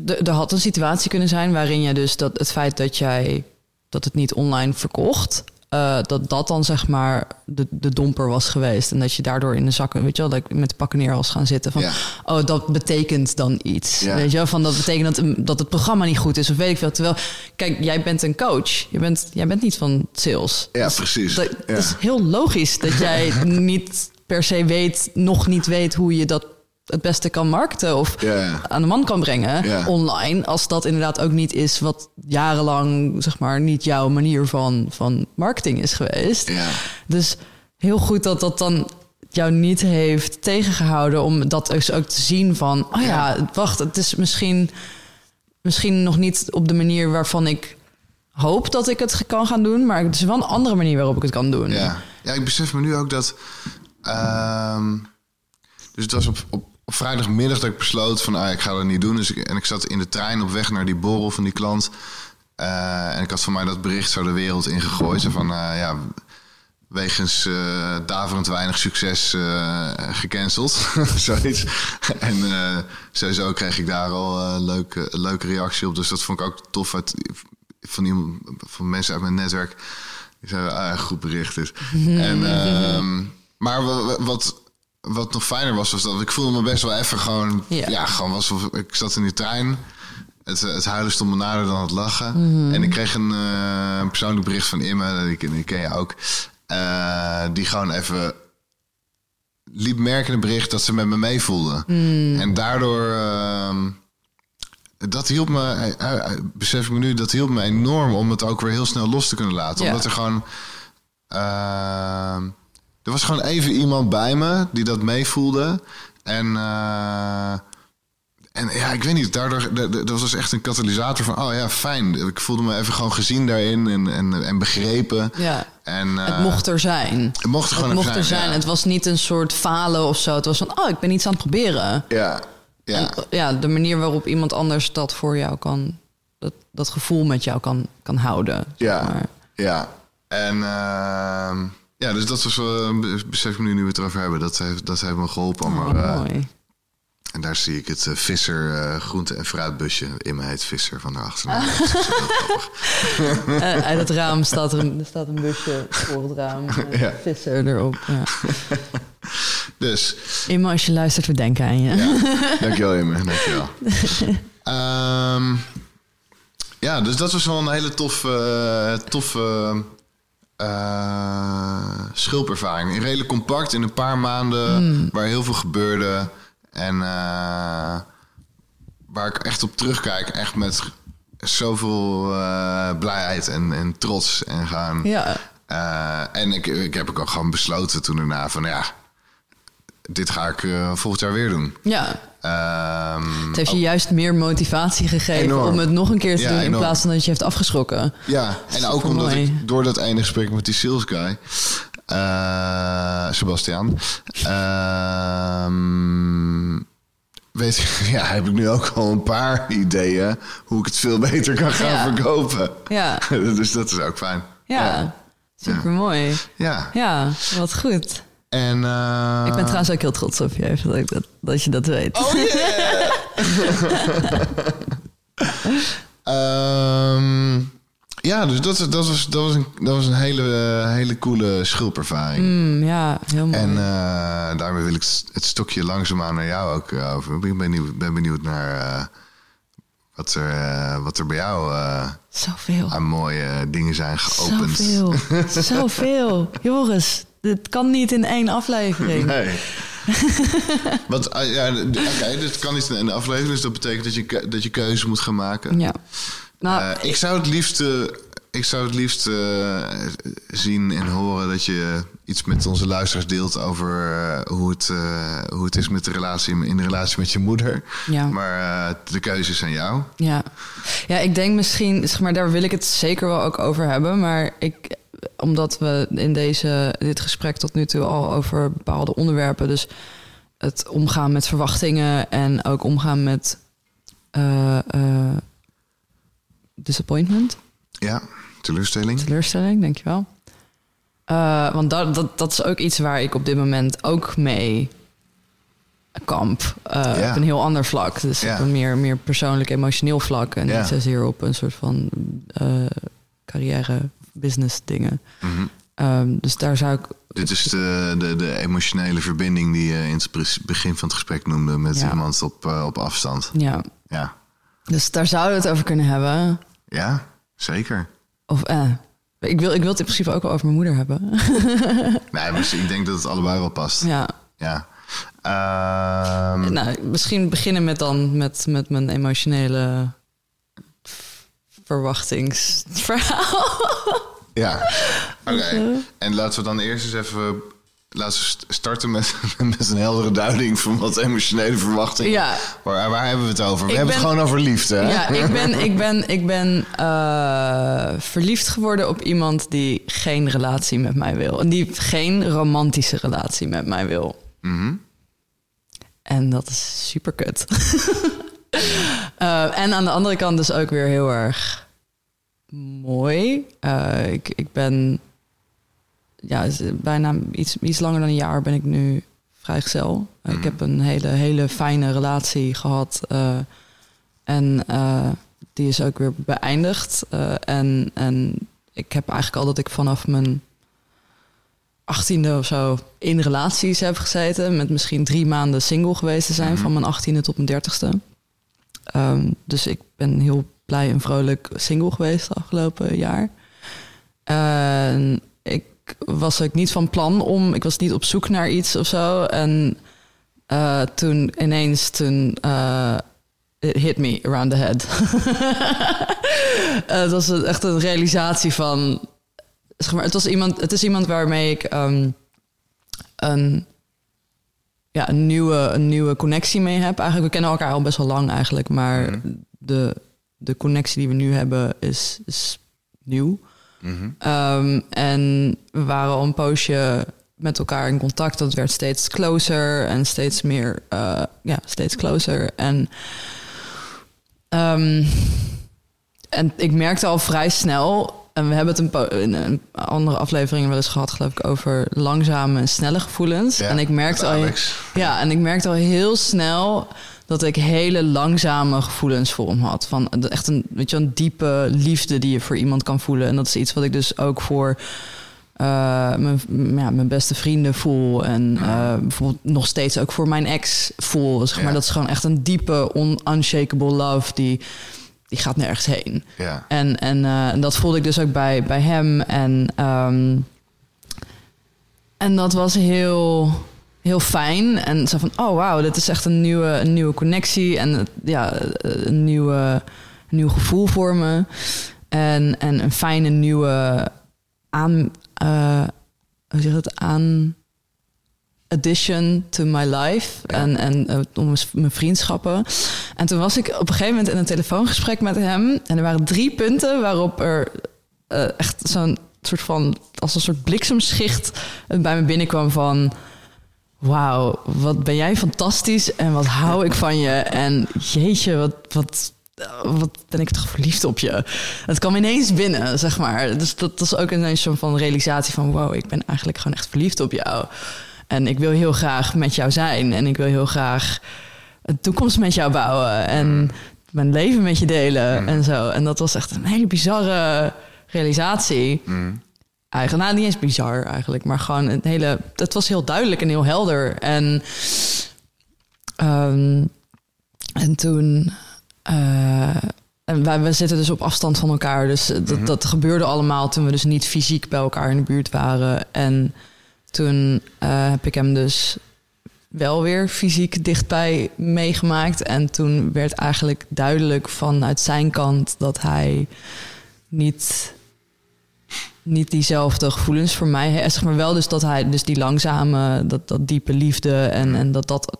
er had een situatie kunnen zijn waarin je dus dat het feit dat jij dat het niet online verkocht, eh, dat dat dan zeg maar de, de domper was geweest. En dat je daardoor in de zakken, weet je wel, dat ik met de pakken neer was gaan zitten. Van, Ja. oh, dat betekent dan iets. Ja. Weet je wel, van dat betekent dat, dat het programma niet goed is of weet ik veel. Terwijl, kijk, jij bent een coach. Je bent, jij bent niet van sales. Ja, precies. Dat, Ja. dat is heel logisch dat jij (laughs) niet per se weet, nog niet weet hoe je dat het beste kan markten of aan de man kan brengen online. Als dat inderdaad ook niet is wat jarenlang, zeg maar, niet jouw manier van, van marketing is geweest. Dus heel goed dat dat dan jou niet heeft tegengehouden om dat dus ook te zien van, oh ja, wacht, het is misschien, misschien nog niet op de manier waarvan ik hoop dat ik het kan gaan doen, maar het is wel een andere manier waarop ik het kan doen. Ja. ja, ik besef me nu ook dat. ehm, dus het was op, op, op vrijdagmiddag dat ik besloot van ah, ik ga dat niet doen. Dus ik, en ik zat in de trein op weg naar die borrel van die klant. Eh, en ik had van mij dat bericht zo de wereld ingegooid. Zo van eh, ja, wegens eh daverend weinig succes gecanceld. (laughs) Zoiets. En sowieso kreeg ik daar al eh, leuke, leuke reactie op. Dus dat vond ik ook tof uit, van, iemand, van mensen uit mijn netwerk. Die zeiden, ah, goed bericht is. (laughs) en, ehm, maar wa- wa- wat, wat nog fijner was, was dat ik voelde me best wel even gewoon... Ja. Ja, gewoon was, ik zat in die trein. Het, eh, het huilen stond me nader dan het lachen. En ik kreeg een, eh, een persoonlijk bericht van Imme, die, ken- die ken je ook. eh, die gewoon even liep merken in een bericht dat ze met me meevoelde. En daardoor... ehm, dat hielp me, besef ik me nu, dat hielp me enorm om het ook weer heel snel los te kunnen laten. Ja. Omdat er gewoon. Er was gewoon even iemand bij me die dat meevoelde. En, eh, en ja, ik weet niet, daardoor dat, was echt een katalysator van, oh ja, fijn. Ik voelde me even gewoon gezien daarin en, en, en begrepen. Ja. En, eh, Het mocht er zijn. het mocht er gewoon het mocht er zijn. ja. Het was niet een soort falen of zo. Het was van, oh, ik ben iets aan het proberen. Ja, ja. En, ja, de manier waarop iemand anders dat voor jou kan, dat, dat gevoel met jou kan, kan houden. zeg Ja, maar. ja. En ehm, ja, dus dat was wel, besef ik me nu, nu we het erover hebben. Dat heeft, dat heeft me geholpen Oh, er, eh, mooi. En daar zie ik het eh, visser eh, groente- en fruitbusje. In me heet visser van daarachter. (laughs) Eh, uit het raam staat er een, er staat een busje voor het raam. eh, (laughs) Ja. Visser erop. Ja. (laughs) Dus, Imma, als je luistert, we denken aan je. ja, dankjewel Imme, dankjewel. Ehm ja, dus dat was wel een hele toffe, toffe eh, schulpervaring. Redelijk compact in een paar maanden, waar heel veel gebeurde. En eh, waar ik echt op terugkijk, echt met zoveel eh, blijheid en, en trots en gaan. Ja. En ik, ik heb ook al gewoon besloten toen daarna van ja, dit ga ik volgend jaar weer doen. ja. Ehm, Het heeft je juist meer motivatie gegeven Enorm. om het nog een keer te Ja, doen... in enorm. plaats van dat je heeft afgeschrokken. ja, en ook omdat ik door dat ene gesprek met die sales guy, eh, Sebastian, ehm, weet ik, (laughs) ja, heb ik nu ook al een paar ideeën hoe ik het veel beter kan gaan Ja. verkopen. Ja, (laughs) dus dat is ook fijn. ja. super mooi. Ja. Ja, wat goed. En, eh, Ik ben trouwens ook heel trots op je, dat, ik dat, dat je dat weet. Oh yeah! (laughs) Ehm, ja, dus dat, dat, was, dat, was een, dat was een hele, hele coole schulpervaring. Mm, ja, heel mooi. En eh, daarmee wil ik het stokje langzaamaan naar jou ook eh, over. Ik ben benieuwd, ben benieuwd naar wat, er, wat er bij jou Zoveel. aan mooie dingen zijn geopend. Zoveel. (laughs) Zoveel. Joris, dit kan niet in één aflevering. Nee. (laughs) Want, ah, ja, dit kan niet in de aflevering, dus dat betekent dat je, dat je keuze moet gaan maken. Ja. Nou, Eh, ik zou het liefst, eh, ik zou het liefst eh, zien en horen dat je iets met onze luisteraars deelt over hoe, het, hoe het is met de relatie, in de relatie met je moeder. Ja. Maar de keuze is aan jou. Ja. ja, ik denk misschien, zeg maar, daar wil ik het zeker wel ook over hebben. Maar ik, omdat we in deze, dit gesprek tot nu toe al over bepaalde onderwerpen, dus het omgaan met verwachtingen en ook omgaan met eh, eh, disappointment, Ja, teleurstelling. teleurstelling, dankjewel. Eh want dat, dat, dat is ook iets waar ik op dit moment ook mee kamp. Ja. Op een heel ander vlak. Dus Ja. op een meer, meer persoonlijk, emotioneel vlak. En Ja. niet zozeer op een soort van carrière business dingen. Mhm. Ehm, dus daar zou ik. Dit is de, de, de emotionele verbinding die je in het begin van het gesprek noemde met Ja. iemand op, eh, op afstand. Ja. Ja. Dus daar zouden we het over kunnen hebben. ja, zeker. Of eh. Ik wil, ik wil het in principe ook wel over mijn moeder hebben. (laughs) Nee, maar ik denk dat het allebei wel past. ja. Ja. Ehm, Nou, misschien beginnen met dan met, met mijn emotionele verwachtingsverhaal. Ja. (laughs) Oké. En laten we dan eerst eens even... Laten we st- starten met, (laughs) met een heldere duiding van wat emotionele verwachting. Ja. Waar, waar hebben we het over? We Ik hebben het gewoon over liefde. Hè? Ja, ik ben, (laughs) ik ben, ik ben eh, verliefd geworden op iemand die geen relatie met mij wil. En die geen romantische relatie met mij wil. Mhm. En dat is super kut. Eh, en aan de andere kant dus ook weer heel erg mooi. Eh, ik, ik ben ja, bijna iets, iets langer dan een jaar ben ik nu vrijgezel. Eh, Ik heb een hele, hele fijne relatie gehad. eh, en die is ook weer beëindigd. En, en ik heb eigenlijk al dat ik vanaf mijn achttiende of zo in relaties heb gezeten. Met misschien drie maanden single geweest te zijn. Van mijn achttiende tot mijn dertigste. Ehm, dus ik ben heel blij en vrolijk single geweest het afgelopen jaar. En ik was ook niet van plan om... Ik was niet op zoek naar iets of zo. En eh, toen ineens, toen... eh, it hit me around the head. (laughs) Eh, het was echt een realisatie van... Zeg maar, het, was iemand, het is iemand waarmee ik ehm, een, ja, een, nieuwe, een nieuwe connectie mee heb. Eigenlijk, we kennen elkaar al best wel lang eigenlijk. Maar de, de connectie die we nu hebben is, is nieuw. Mhm. Ehm, en we waren al een poosje met elkaar in contact. Dat werd steeds closer en steeds meer, eh, ja, steeds closer. En, ehm, en ik merkte al vrij snel, en we hebben het een in een andere aflevering wel eens gehad, geloof ik, over langzame en snelle gevoelens. Ja, en ik merkte al, ja, en ik merkte al heel snel dat ik hele langzame gevoelens voor hem had. Van de- echt een, weet je, een diepe liefde die je voor iemand kan voelen. En dat is iets wat ik dus ook voor eh, mijn, ja, mijn beste vrienden voel. En eh, bijvoorbeeld nog steeds ook voor mijn ex voel. Zeg maar, Ja. Dat is gewoon echt een diepe, un unshakable love die, die gaat nergens heen. Ja. En, en, eh, en dat voelde ik dus ook bij, bij hem. En, ehm, en dat was heel, heel fijn. En zo van, oh wauw, dit is echt een nieuwe, een nieuwe connectie. En ja, een, nieuwe, een nieuw gevoel voor me. En, en een fijne nieuwe aan... eh, hoe zeg je het? Aan addition to my life en, en eh, om mijn- vriendschappen. En toen was ik op een gegeven moment in een telefoongesprek met hem. En er waren drie punten waarop er eh, echt zo'n soort van... als een soort bliksemschicht bij me binnenkwam van... Wauw, wat ben jij fantastisch en wat hou ik van je. En jeetje, wat, wat, wat ben ik toch verliefd op je. Het kwam ineens binnen, zeg maar. Dus dat was ook ineens zo'n van realisatie van... wow, ik ben eigenlijk gewoon echt verliefd op jou. En ik wil heel graag met jou zijn. En ik wil heel graag een toekomst met jou bouwen. En mijn leven met je delen en zo. En dat was echt een hele bizarre realisatie. Eigenlijk, nou, niet eens bizar eigenlijk, maar gewoon een hele. Het was heel duidelijk en heel helder. En, ehm, en toen. eh, en wij, we zitten dus op afstand van elkaar. Dus dat, dat gebeurde allemaal toen we dus niet fysiek bij elkaar in de buurt waren. En toen eh, heb ik hem dus wel weer fysiek dichtbij meegemaakt. En toen werd eigenlijk duidelijk vanuit zijn kant dat hij niet, niet diezelfde gevoelens voor mij heeft. Zeg maar wel dus dat hij dus die langzame, dat, dat diepe liefde en, en dat dat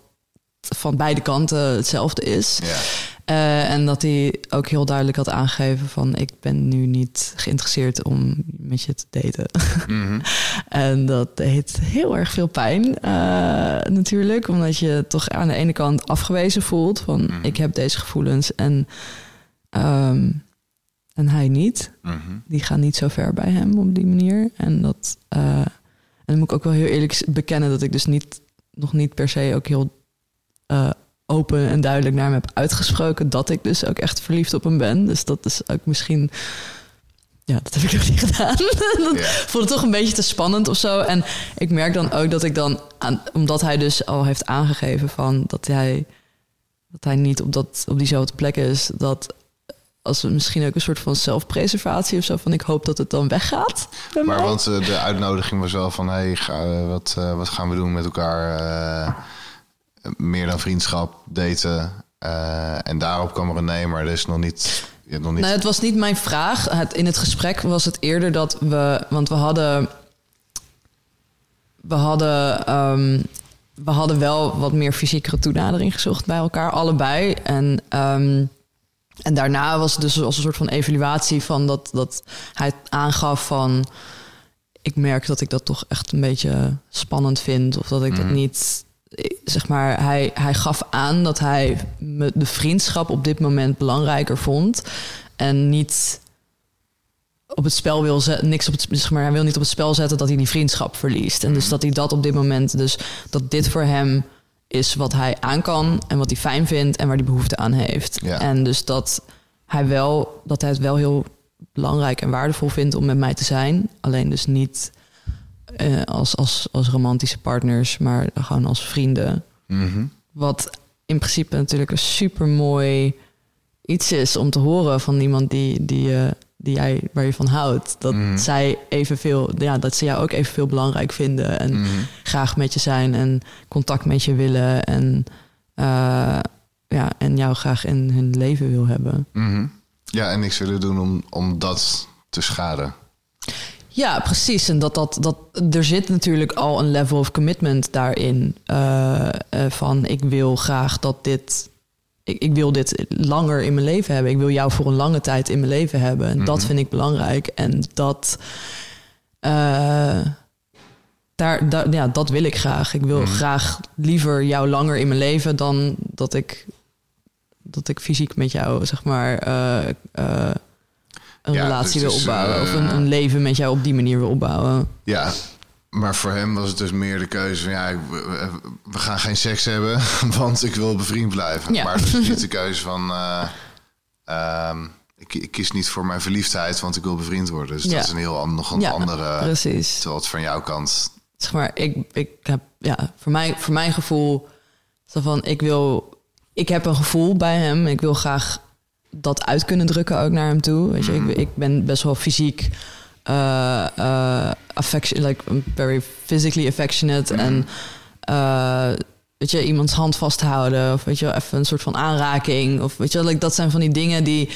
van beide kanten hetzelfde is. Ja. Eh, en dat hij ook heel duidelijk had aangegeven van... ik ben nu niet geïnteresseerd om met je te daten. Mhm. (laughs) en dat deed heel erg veel pijn eh, natuurlijk. Omdat je toch aan de ene kant afgewezen voelt... van ik heb deze gevoelens en, ehm, en hij niet. Mhm. Die gaan niet zo ver bij hem op die manier. En dat... eh, en dan moet ik ook wel heel eerlijk bekennen... dat ik dus niet, nog niet per se ook heel... open en duidelijk naar hem heb uitgesproken dat ik dus ook echt verliefd op hem ben. Dus dat is ook misschien ja, dat heb ik nog niet (laughs) gedaan. dat Ja. vond het toch een beetje te spannend of zo. En ik merk dan ook dat ik dan, aan, omdat hij dus al heeft aangegeven van dat hij, dat hij niet op, dat, op diezelfde plek is, dat als we misschien ook een soort van zelfpreservatie of zo, van ik hoop dat het dan weggaat. Maar mij. want eh, de uitnodiging was wel van... hey, ga, eh, wat, eh, wat gaan we doen met elkaar? Meer dan vriendschap, daten. Eh, en daarop kwam er een nee, maar er is nog niet... Nog niet Nee, het was niet mijn vraag. Het, in het gesprek was het eerder dat we... Want we hadden... We hadden... ehm, we hadden wel wat meer fysiekere toenadering gezocht bij elkaar, allebei. En, ehm, en daarna was het dus als een soort van evaluatie van dat, dat hij aangaf van... Ik merk dat ik dat toch echt een beetje spannend vind. Of dat ik dat Mhm. niet... Zeg maar, hij, hij gaf aan dat hij me de vriendschap op dit moment belangrijker vond. En niet op het spel wil zetten, niks op het, zeg maar, hij wil niet op het spel zetten dat hij die vriendschap verliest. En dus dat hij dat op dit moment, dus dat dit voor hem is wat hij aan kan en wat hij fijn vindt en waar hij behoefte aan heeft. Ja. En dus dat hij wel, dat hij het wel heel belangrijk en waardevol vindt om met mij te zijn. Alleen dus niet eh, als, als, als romantische partners, maar gewoon als vrienden. Mhm. Wat in principe natuurlijk een super mooi iets is om te horen van iemand die, die, eh, die jij, waar je van houdt. Dat Mhm. zij evenveel, ja, dat ze jou ook evenveel belangrijk vinden en Mhm. graag met je zijn en contact met je willen en, eh, ja, en jou graag in hun leven wil hebben. Ja, en niks willen doen om, om dat te schaden. Ja, precies. En dat, dat, dat, er zit natuurlijk al een level of commitment daarin. eh, eh, van ik wil graag dat dit. Ik, ik wil dit langer in mijn leven hebben. Ik wil jou voor een lange tijd in mijn leven hebben. En dat Mhm. vind ik belangrijk. En dat. eh, daar, daar, ja, dat wil ik graag. Ik wil Mhm. graag liever jou langer in mijn leven dan dat ik, dat ik fysiek met jou, zeg maar, een Ja, relatie dus wil opbouwen. of een, eh, een leven met jou op die manier wil opbouwen. Ja, maar voor hem was het dus meer de keuze van... ja, ik- we, we gaan geen seks hebben, (laughs) want ik wil bevriend blijven. Ja. Maar dus (laughs) niet de keuze van... eh, ehm, ik, ik kies niet voor mijn verliefdheid, want ik wil bevriend worden. Dus Ja. dat is een heel nog een Ja, andere... Precies. Terwijl het van jouw kant... Zeg maar, ik, ik heb, ja, voor, mij, voor mijn gevoel, zo van, ik wil, ik heb een gevoel bij hem. Ik wil graag dat uit kunnen drukken ook naar hem toe. Weet je, ik, ik ben best wel fysiek, eh eh, affection, like I'm very physically affectionate en eh, weet je, iemands hand vasthouden of weet je, even een soort van aanraking of weet je, like, dat zijn van die dingen die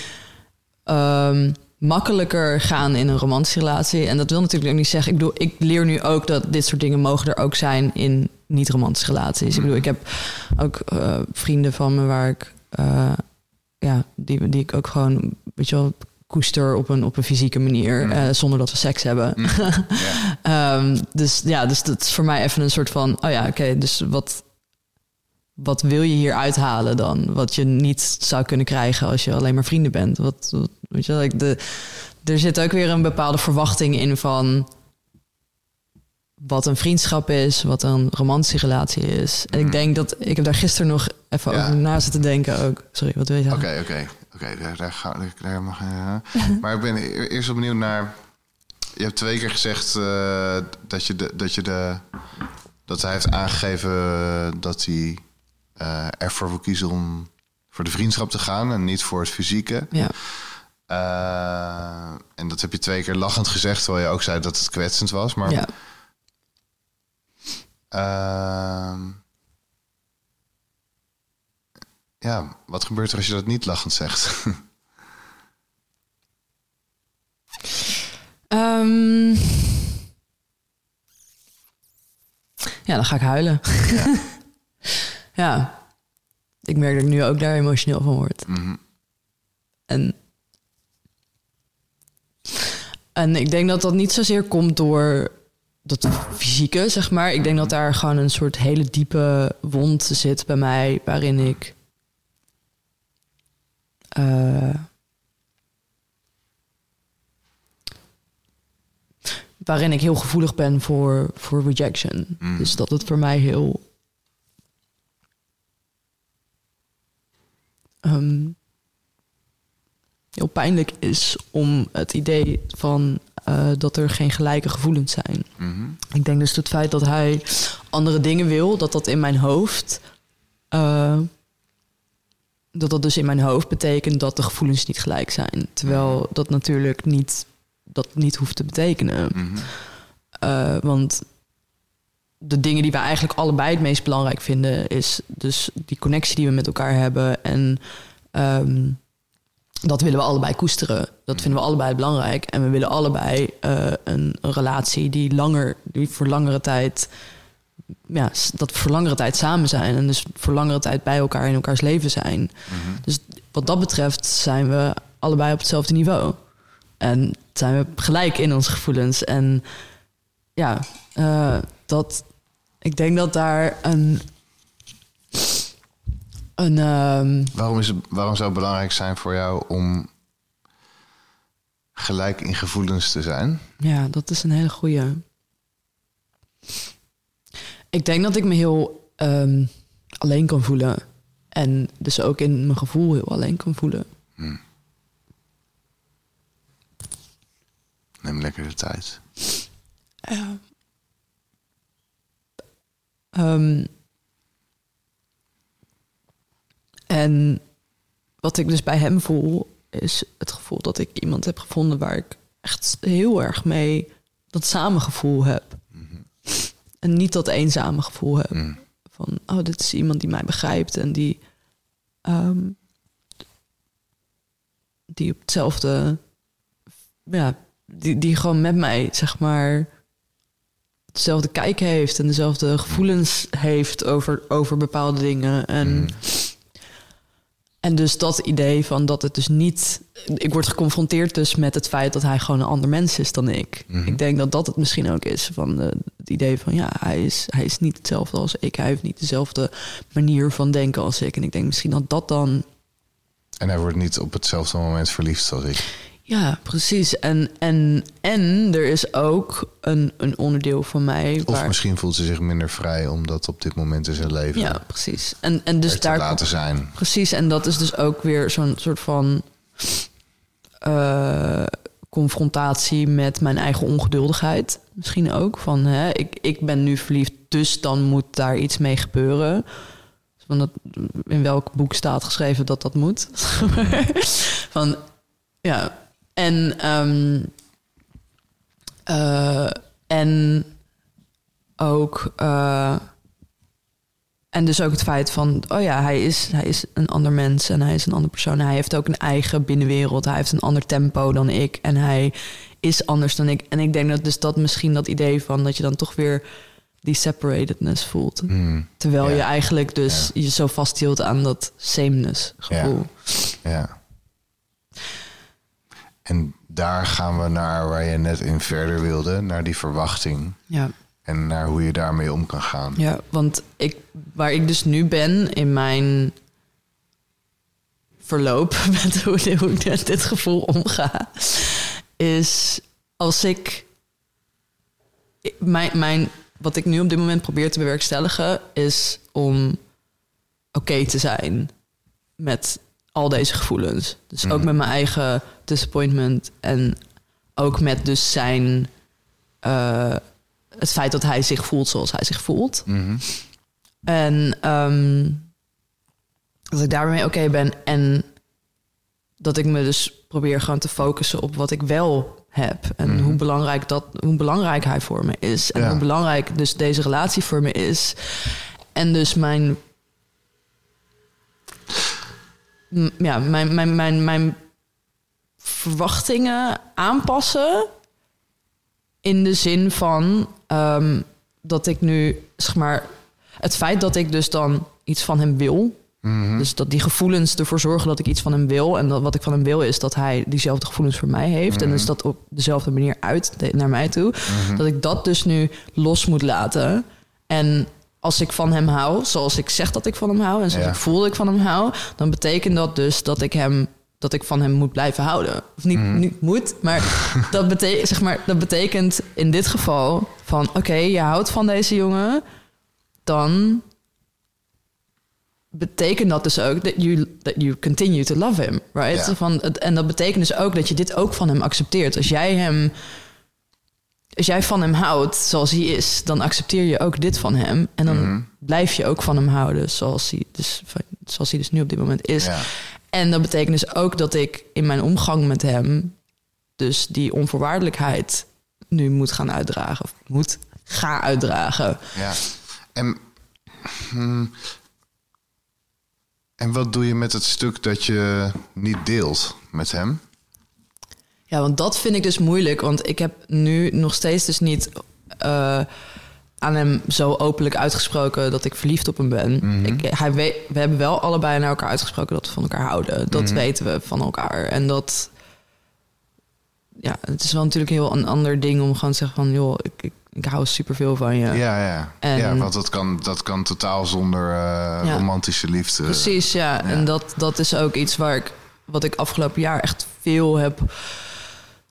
ehm, makkelijker gaan in een romantische relatie. En dat wil natuurlijk ook niet zeggen. Ik bedoel, ik leer nu ook dat dit soort dingen mogen er ook zijn in niet-romantische relaties. Ik bedoel, ik heb ook vrienden van me waar ik, ja, die, die ik ook gewoon, weet je wel, koester op een, op een fysieke manier, Mm. eh, zonder dat we seks hebben. (laughs) Ja. Ehm, dus ja, dus dat is voor mij even een soort van, oh ja, oké, dus wat, wat wil je hier uithalen dan? Wat je niet zou kunnen krijgen als je alleen maar vrienden bent. Wat, wat- weet je, like de, er zit ook weer een bepaalde verwachting in van wat een vriendschap is, wat een romantische relatie is. En ik denk dat ik heb daar gisteren nog even Ja. over na zitten denken ook. Sorry, wat wil je Oké, zeggen? oké. Oké, daar, daar, ga, daar, daar mag. (laughs) Maar ik ben e- eerst benieuwd naar... Je hebt twee keer gezegd eh, dat, je de, dat je de... Dat hij heeft aangegeven dat hij eh, ervoor wil kiezen om voor de vriendschap te gaan en niet voor het fysieke. Ja. Eh, en dat heb je twee keer lachend gezegd, terwijl je ook zei dat het kwetsend was. Maar ja. Ehm, ja, wat gebeurt er als je dat niet lachend zegt? (laughs) Ehm, ja, dan ga ik huilen. (laughs) ja. Ik merk dat ik nu ook daar emotioneel van word. Mhm. En, en ik denk dat dat niet zozeer komt door dat fysieke, zeg maar. Ik denk dat daar gewoon een soort hele diepe wond zit bij mij, waarin ik. eh, waarin ik heel gevoelig ben voor, voor rejection. Mm. Dus dat het voor mij heel. ehm, heel pijnlijk is om het idee van eh, dat er geen gelijke gevoelens zijn. Mhm. Ik denk dus het feit dat hij andere dingen wil, dat dat in mijn hoofd. eh, dat dat dus in mijn hoofd betekent dat de gevoelens niet gelijk zijn. Terwijl dat natuurlijk niet, dat niet hoeft te betekenen. Mhm. Eh, want de dingen die wij eigenlijk allebei het meest belangrijk vinden, is dus die connectie die we met elkaar hebben. En ehm, dat willen we allebei koesteren. Dat vinden we allebei belangrijk. En we willen allebei eh, een, een relatie die langer, die voor langere tijd. Ja, dat voor langere tijd samen zijn. En dus voor langere tijd bij elkaar in elkaars leven zijn. Mhm. Dus wat dat betreft zijn we allebei op hetzelfde niveau. En zijn we gelijk in onze gevoelens. En ja, eh, dat, ik denk dat daar een. Een ehm, Waarom, is het, waarom zou het belangrijk zijn voor jou om gelijk in gevoelens te zijn? ja, dat is een hele goeie. Ik denk dat ik me heel ehm, alleen kan voelen. En dus ook in mijn gevoel heel alleen kan voelen. Neem lekker de tijd. Ja. Ehm, en wat ik dus bij hem voel, is het gevoel dat ik iemand heb gevonden waar ik echt heel erg mee dat samengevoel heb. En niet dat eenzame gevoel heb. Mm. Van, oh, dit is iemand die mij begrijpt en die, ehm, die op hetzelfde, ja, die, die gewoon met mij, zeg maar, hetzelfde kijk heeft en dezelfde gevoelens heeft over, over bepaalde dingen. En, en dus dat idee van dat het dus niet. Ik word geconfronteerd dus met het feit dat hij gewoon een ander mens is dan ik. Ik denk dat dat het misschien ook is. Van de, het idee van ja, hij is, hij is niet hetzelfde als ik. Hij heeft niet dezelfde manier van denken als ik. En ik denk misschien dat dat dan En hij wordt niet op hetzelfde moment verliefd als ik. Ja, precies. En, en, en er is ook een, een onderdeel van mij. Of waar, misschien voelt ze zich minder vrij omdat op dit moment in zijn leven Ja, precies. En, en dus te daar. laten zijn. Precies. En dat is dus ook weer zo'n soort van. eh, confrontatie met mijn eigen ongeduldigheid. Misschien ook. Van hè, ik, ik ben nu verliefd, dus dan moet daar iets mee gebeuren. Van dat, in welk boek staat geschreven dat dat moet? (laughs) van ja. En, ehm, eh, en ook. eh, en dus ook het feit van, oh ja, hij is, hij is een ander mens en hij is een andere persoon. Hij heeft ook een eigen binnenwereld. Hij heeft een ander tempo dan ik en hij is anders dan ik. En ik denk dat dus dat misschien dat idee van dat je dan toch weer die separatedness voelt. Mm, Terwijl je eigenlijk dus je zo vasthield aan dat sameness gevoel. ja. En daar gaan we naar waar je net in verder wilde, naar die verwachting. Ja. En naar hoe je daarmee om kan gaan. Ja, want ik, waar ik dus nu ben in mijn verloop (laughs) met hoe, hoe ik met dit gevoel omga, is als ik mijn, mijn wat ik nu op dit moment probeer te bewerkstelligen, is om oké te zijn met al deze gevoelens. Dus ook met mijn eigen disappointment en ook met dus zijn eh, het feit dat hij zich voelt zoals hij zich voelt. Mhm. En ehm, dat ik daarmee oké ben en dat ik me dus probeer gewoon te focussen op wat ik wel heb en hoe belangrijk dat, hoe belangrijk hij voor me is en Ja. hoe belangrijk dus deze relatie voor me is. En dus mijn ja, mijn, mijn, mijn, mijn verwachtingen aanpassen. In de zin van ehm, dat ik nu, zeg maar, het feit dat ik dus dan iets van hem wil. Dus dat die gevoelens ervoor zorgen dat ik iets van hem wil. En dat wat ik van hem wil is dat hij diezelfde gevoelens voor mij heeft. En dus dat op dezelfde manier uit naar mij toe. Dat ik dat dus nu los moet laten. En als ik van hem hou, zoals ik zeg dat ik van hem hou... en zoals Ja. ik voel dat ik van hem hou... dan betekent dat dus dat ik hem dat ik van hem moet blijven houden. Of niet, niet moet, maar (laughs) dat, betekent, zeg maar dat betekent in dit geval van... oké, je houdt van deze jongen, dan betekent dat dus ook dat you, that you continue to love him, right? Ja. Van, en dat betekent dus ook dat je dit ook van hem accepteert. Als jij hem, als jij van hem houdt zoals hij is, dan accepteer je ook dit van hem. En dan Mhm. blijf je ook van hem houden zoals hij dus, zoals hij dus nu op dit moment is. Ja. En dat betekent dus ook dat ik in mijn omgang met hem dus die onvoorwaardelijkheid nu moet gaan uitdragen. Of moet gaan uitdragen. Ja. En, hmm, en wat doe je met het stuk dat je niet deelt met hem? Ja, want dat vind ik dus moeilijk. Want ik heb nu nog steeds dus niet eh, aan hem zo openlijk uitgesproken dat ik verliefd op hem ben. ik, hij weet, we hebben wel allebei naar elkaar uitgesproken dat we van elkaar houden. Dat weten we van elkaar. En dat... Ja, het is wel natuurlijk heel een ander ding om gewoon te zeggen van... joh, ik, ik, ik hou superveel van je. Ja, ja. En- ja want dat kan, dat kan totaal zonder eh, Ja. romantische liefde. Precies, ja. En dat, dat is ook iets waar ik, wat ik afgelopen jaar echt veel heb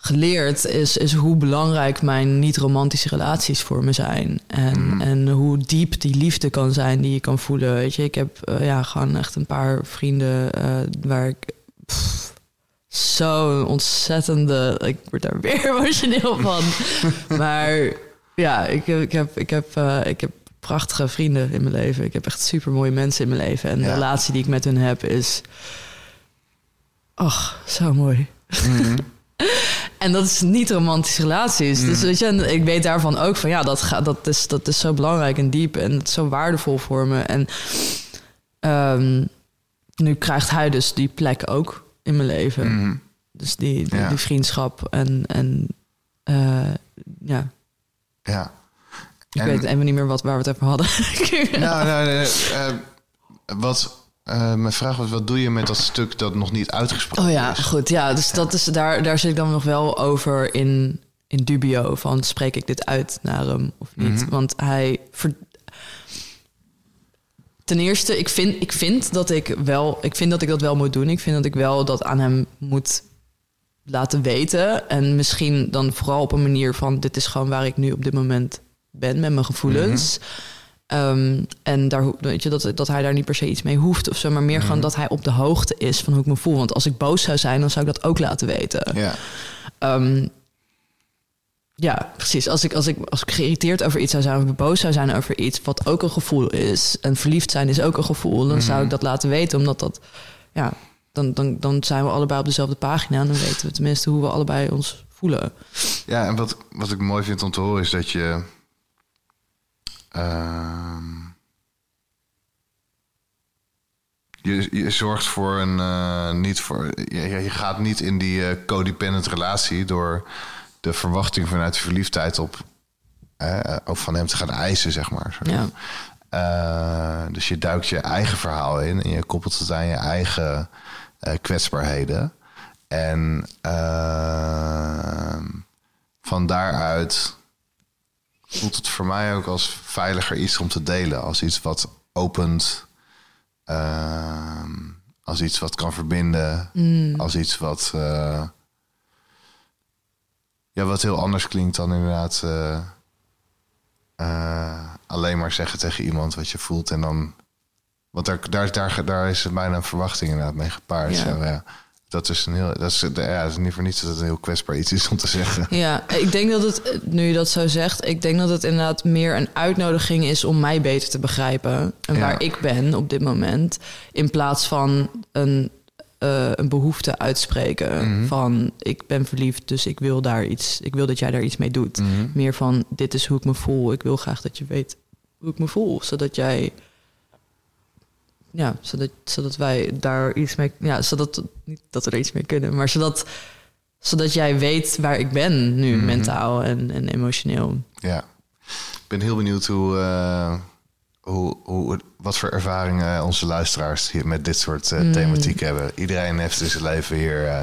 geleerd, is, is hoe belangrijk mijn niet-romantische relaties voor me zijn. En, en hoe diep die liefde kan zijn die je kan voelen. Weet je, ik heb eh, ja, gewoon echt een paar vrienden eh, waar ik. pff, Zo'n ontzettende. Ik word daar (laughs) weer emotioneel van. (laughs) maar ja, ik, heb- ik heb, ik, heb, eh, ik heb prachtige vrienden in mijn leven. Ik heb echt super mooie mensen in mijn leven. En de relatie die ik met hun heb is. Ach, zo mooi. (laughs) en dat is niet romantische relaties. Dus weet je, en ik weet daarvan ook van ja, dat, gaat, dat, is, dat is zo belangrijk en diep en het is zo waardevol voor me. En ehm, nu krijgt hij dus die plek ook in mijn leven. Mhm. Dus die, die, Ja. die vriendschap en, en eh, ja, Ja. ik En- weet even niet meer wat, waar we het over hadden. Nou, (laughs) nou, nee, eh, wat eh, mijn vraag was, wat doe je met dat stuk dat nog niet uitgesproken Oh ja, is? goed. Ja, dus Dat is, daar, daar zit ik dan nog wel over in, in dubio. Van spreek ik dit uit naar hem of niet? Mhm. Want hij. ver- Ten eerste, ik vind, ik vind dat ik wel. Ik vind dat ik dat wel moet doen. Ik vind dat ik wel dat aan hem moet laten weten. En misschien dan vooral op een manier van: dit is gewoon waar ik nu op dit moment ben met mijn gevoelens. Ehm, en daar, weet je, dat, dat hij daar niet per se iets mee hoeft of zo, maar meer gewoon dat hij op de hoogte is van hoe ik me voel. Want als ik boos zou zijn, dan zou ik dat ook laten weten. Ja. Ehm, ja, precies. Als ik, als, ik, als ik geïrriteerd over iets zou zijn of boos zou zijn over iets, wat ook een gevoel is, en verliefd zijn is ook een gevoel, dan zou ik dat laten weten, omdat dat, ja, dan, dan, dan zijn we allebei op dezelfde pagina en dan weten we tenminste hoe we allebei ons voelen. Ja, en wat, wat ik mooi vind om te horen is dat je. Ehm, je, je zorgt voor een. eh, niet voor, je, je gaat niet in die eh, codependent relatie door de verwachting vanuit de verliefdheid op. eh, ook van hem te gaan eisen, zeg maar. Ja. Dus je duikt je eigen verhaal in en je koppelt het aan je eigen kwetsbaarheden. En ehm, van daaruit voelt het voor mij ook als veiliger iets om te delen. Als iets wat opent. ehm, als iets wat kan verbinden. Als iets wat. eh, ja, wat heel anders klinkt dan inderdaad. eh, eh, alleen maar zeggen tegen iemand wat je voelt en dan. Want daar, daar, daar, daar is bijna een verwachting inderdaad mee gepaard. Ja. Zo, ja. Dat is een heel. Dat is, ja, dat is niet voor niets dat het een heel kwetsbaar iets is om te zeggen. Ja, ik denk dat het, nu je dat zo zegt, ik denk dat het inderdaad meer een uitnodiging is om mij beter te begrijpen. En Ja. waar ik ben op dit moment. In plaats van een, eh, een behoefte uitspreken van ik ben verliefd, dus ik wil daar iets, ik wil dat jij daar iets mee doet. Meer van dit is hoe ik me voel. Ik wil graag dat je weet hoe ik me voel, zodat jij. Ja, zodat, zodat wij daar iets mee. Ja, zodat. Niet dat we er iets mee kunnen, maar zodat zodat jij weet waar ik ben nu, mentaal en, en emotioneel. Ja. Ik ben heel benieuwd hoe, eh, hoe, hoe, wat voor ervaringen onze luisteraars hier met dit soort eh, thematiek hebben. Iedereen heeft in zijn leven hier eh,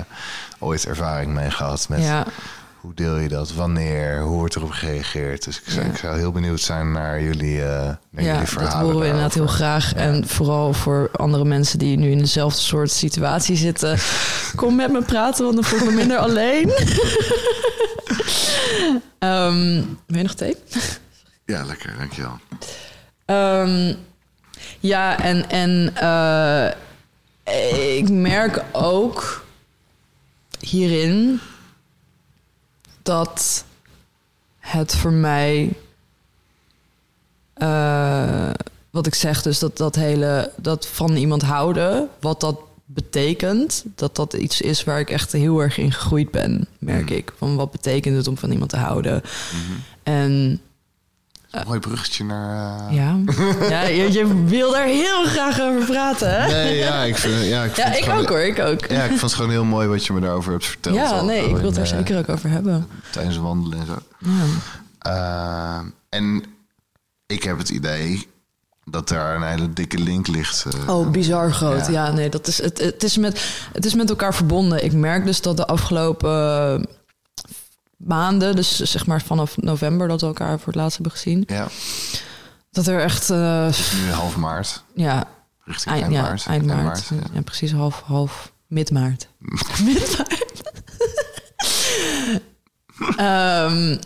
ooit ervaring mee gehad met Ja, hoe deel je dat, wanneer, hoe wordt erop gereageerd. Dus ik zou, Ja. ik zou heel benieuwd zijn naar jullie, eh naar ja jullie dat horen we inderdaad heel graag. En vooral voor andere mensen die nu in dezelfde soort situatie zitten. (laughs) Kom met me praten, want dan voel ik me minder alleen. (laughs) Ehm wil je nog thee? Ja, lekker, dankjewel. Ehm, Ja, en, en eh, ik merk ook hierin dat het voor mij, eh, wat ik zeg, dus dat, dat hele, dat van iemand houden, wat dat betekent, dat dat iets is waar ik echt heel erg in gegroeid ben, merk Mm. ik. Van wat betekent het om van iemand te houden? Mhm. En Mooi bruggetje naar... eh, ja, (laughs) ja je, je wil daar heel graag over praten, hè? Nee, ja, ik vind, ja, ik, vind Ja, ik gewoon- ook hoor, ik ook. Ja, ik vond het gewoon heel mooi wat je me daarover hebt verteld. Ja, al, nee, al ik wil het daar eh, zeker ook over hebben. Tijdens wandelen en zo. Ja. Eh, en ik heb het idee dat daar een hele dikke link ligt. eh. Oh, bizar groot. Ja. Ja, nee, dat is, het, het, is met, het is met elkaar verbonden. Ik merk dus dat de afgelopen maanden, dus zeg maar vanaf november dat we elkaar voor het laatst hebben gezien, Ja, dat er echt, eh, nu half maart, ja, richting eind, eind, ja, maart. eind maart. ja. ja. precies half, half mid maart. (laughs) mid maart. (laughs) Ehm,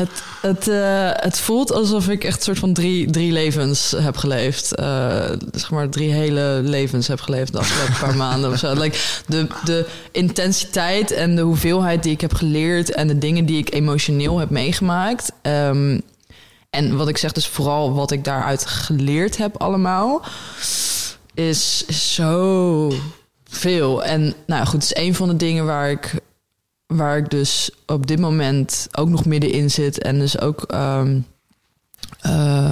het, het, eh, het voelt alsof ik echt een soort van drie, drie levens heb geleefd. Eh, zeg maar drie hele levens heb geleefd de afgelopen paar (laughs) maanden of zo. Like, de, de intensiteit en de hoeveelheid die ik heb geleerd en de dingen die ik emotioneel heb meegemaakt. Ehm, en wat ik zeg, dus vooral wat ik daaruit geleerd heb allemaal, is zo veel. En nou goed, het is een van de dingen waar ik, waar ik dus op dit moment ook nog middenin zit. En dus ook, ehm, eh,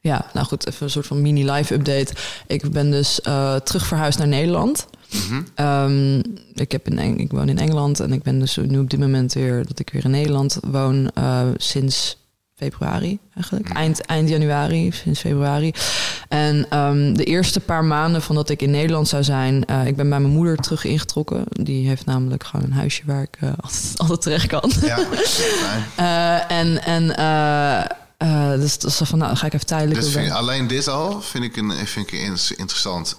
ja, nou goed, even een soort van mini-live update. Ik ben dus eh, terug verhuisd naar Nederland. Mhm. Ehm, ik, heb in Eng- ik woon in Engeland en ik ben dus nu op dit moment weer dat ik weer in Nederland woon eh, sinds februari eigenlijk. Eind, eind januari, sinds februari. En ehm, de eerste paar maanden van dat ik in Nederland zou zijn, eh, ik ben bij mijn moeder terug ingetrokken. Die heeft namelijk gewoon een huisje waar ik eh, (laughs) altijd, altijd terecht kan. Ja. (laughs) Eh, en en dus dat is van, nou, ga ik even tijdelijk. Dus vind, alleen dit al vind ik, een, vind ik in- interessant.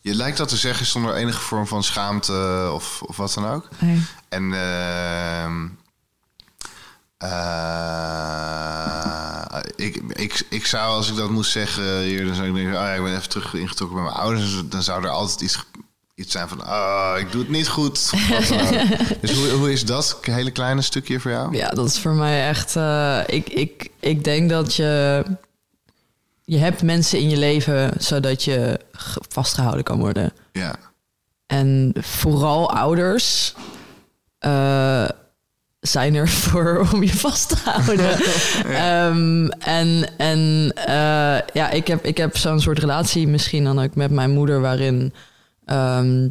Je lijkt dat te zeggen zonder enige vorm van schaamte of, of wat dan ook. Nee. En eh, ik, ik, ik zou, als ik dat moest zeggen hier, dan zou ik denken, oh ja, ik ben even terug ingetrokken bij mijn ouders. Dan zou er altijd iets, iets zijn van, oh, ik doe het niet goed. (laughs) dus hoe, hoe is dat hele kleine stukje voor jou? Ja, dat is voor mij echt. eh, ik, ik, ik denk dat je. Je hebt mensen in je leven zodat je ge- vastgehouden kan worden. Ja, En vooral ouders eh, zijn er (laughs) voor om je vast te houden. (laughs) Ehm, en en eh, ja, ik heb, ik heb zo'n soort relatie misschien dan ook met mijn moeder, waarin ehm,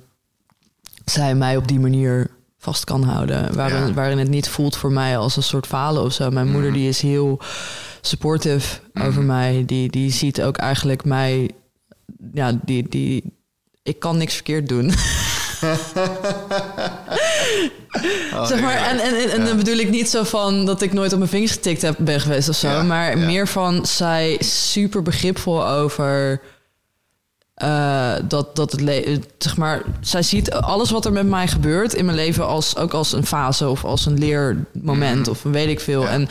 zij mij op die manier vast kan houden. Waarin, Ja. waarin het niet voelt voor mij als een soort falen of zo. Mijn moeder die is heel supportive over mij. Die, die ziet ook eigenlijk mij... Ja, die, die, ik kan niks verkeerd doen. (laughs) Oh, zeg maar, en, en, en, en dan bedoel ik niet zo van dat ik nooit op mijn vingers getikt heb, ben geweest of zo. Maar meer van zij super begripvol over eh, dat, dat het le- zeg maar, zij ziet alles wat er met mij gebeurt in mijn leven als ook als een fase of als een leermoment of een weet ik veel. Mhm. Ja. En,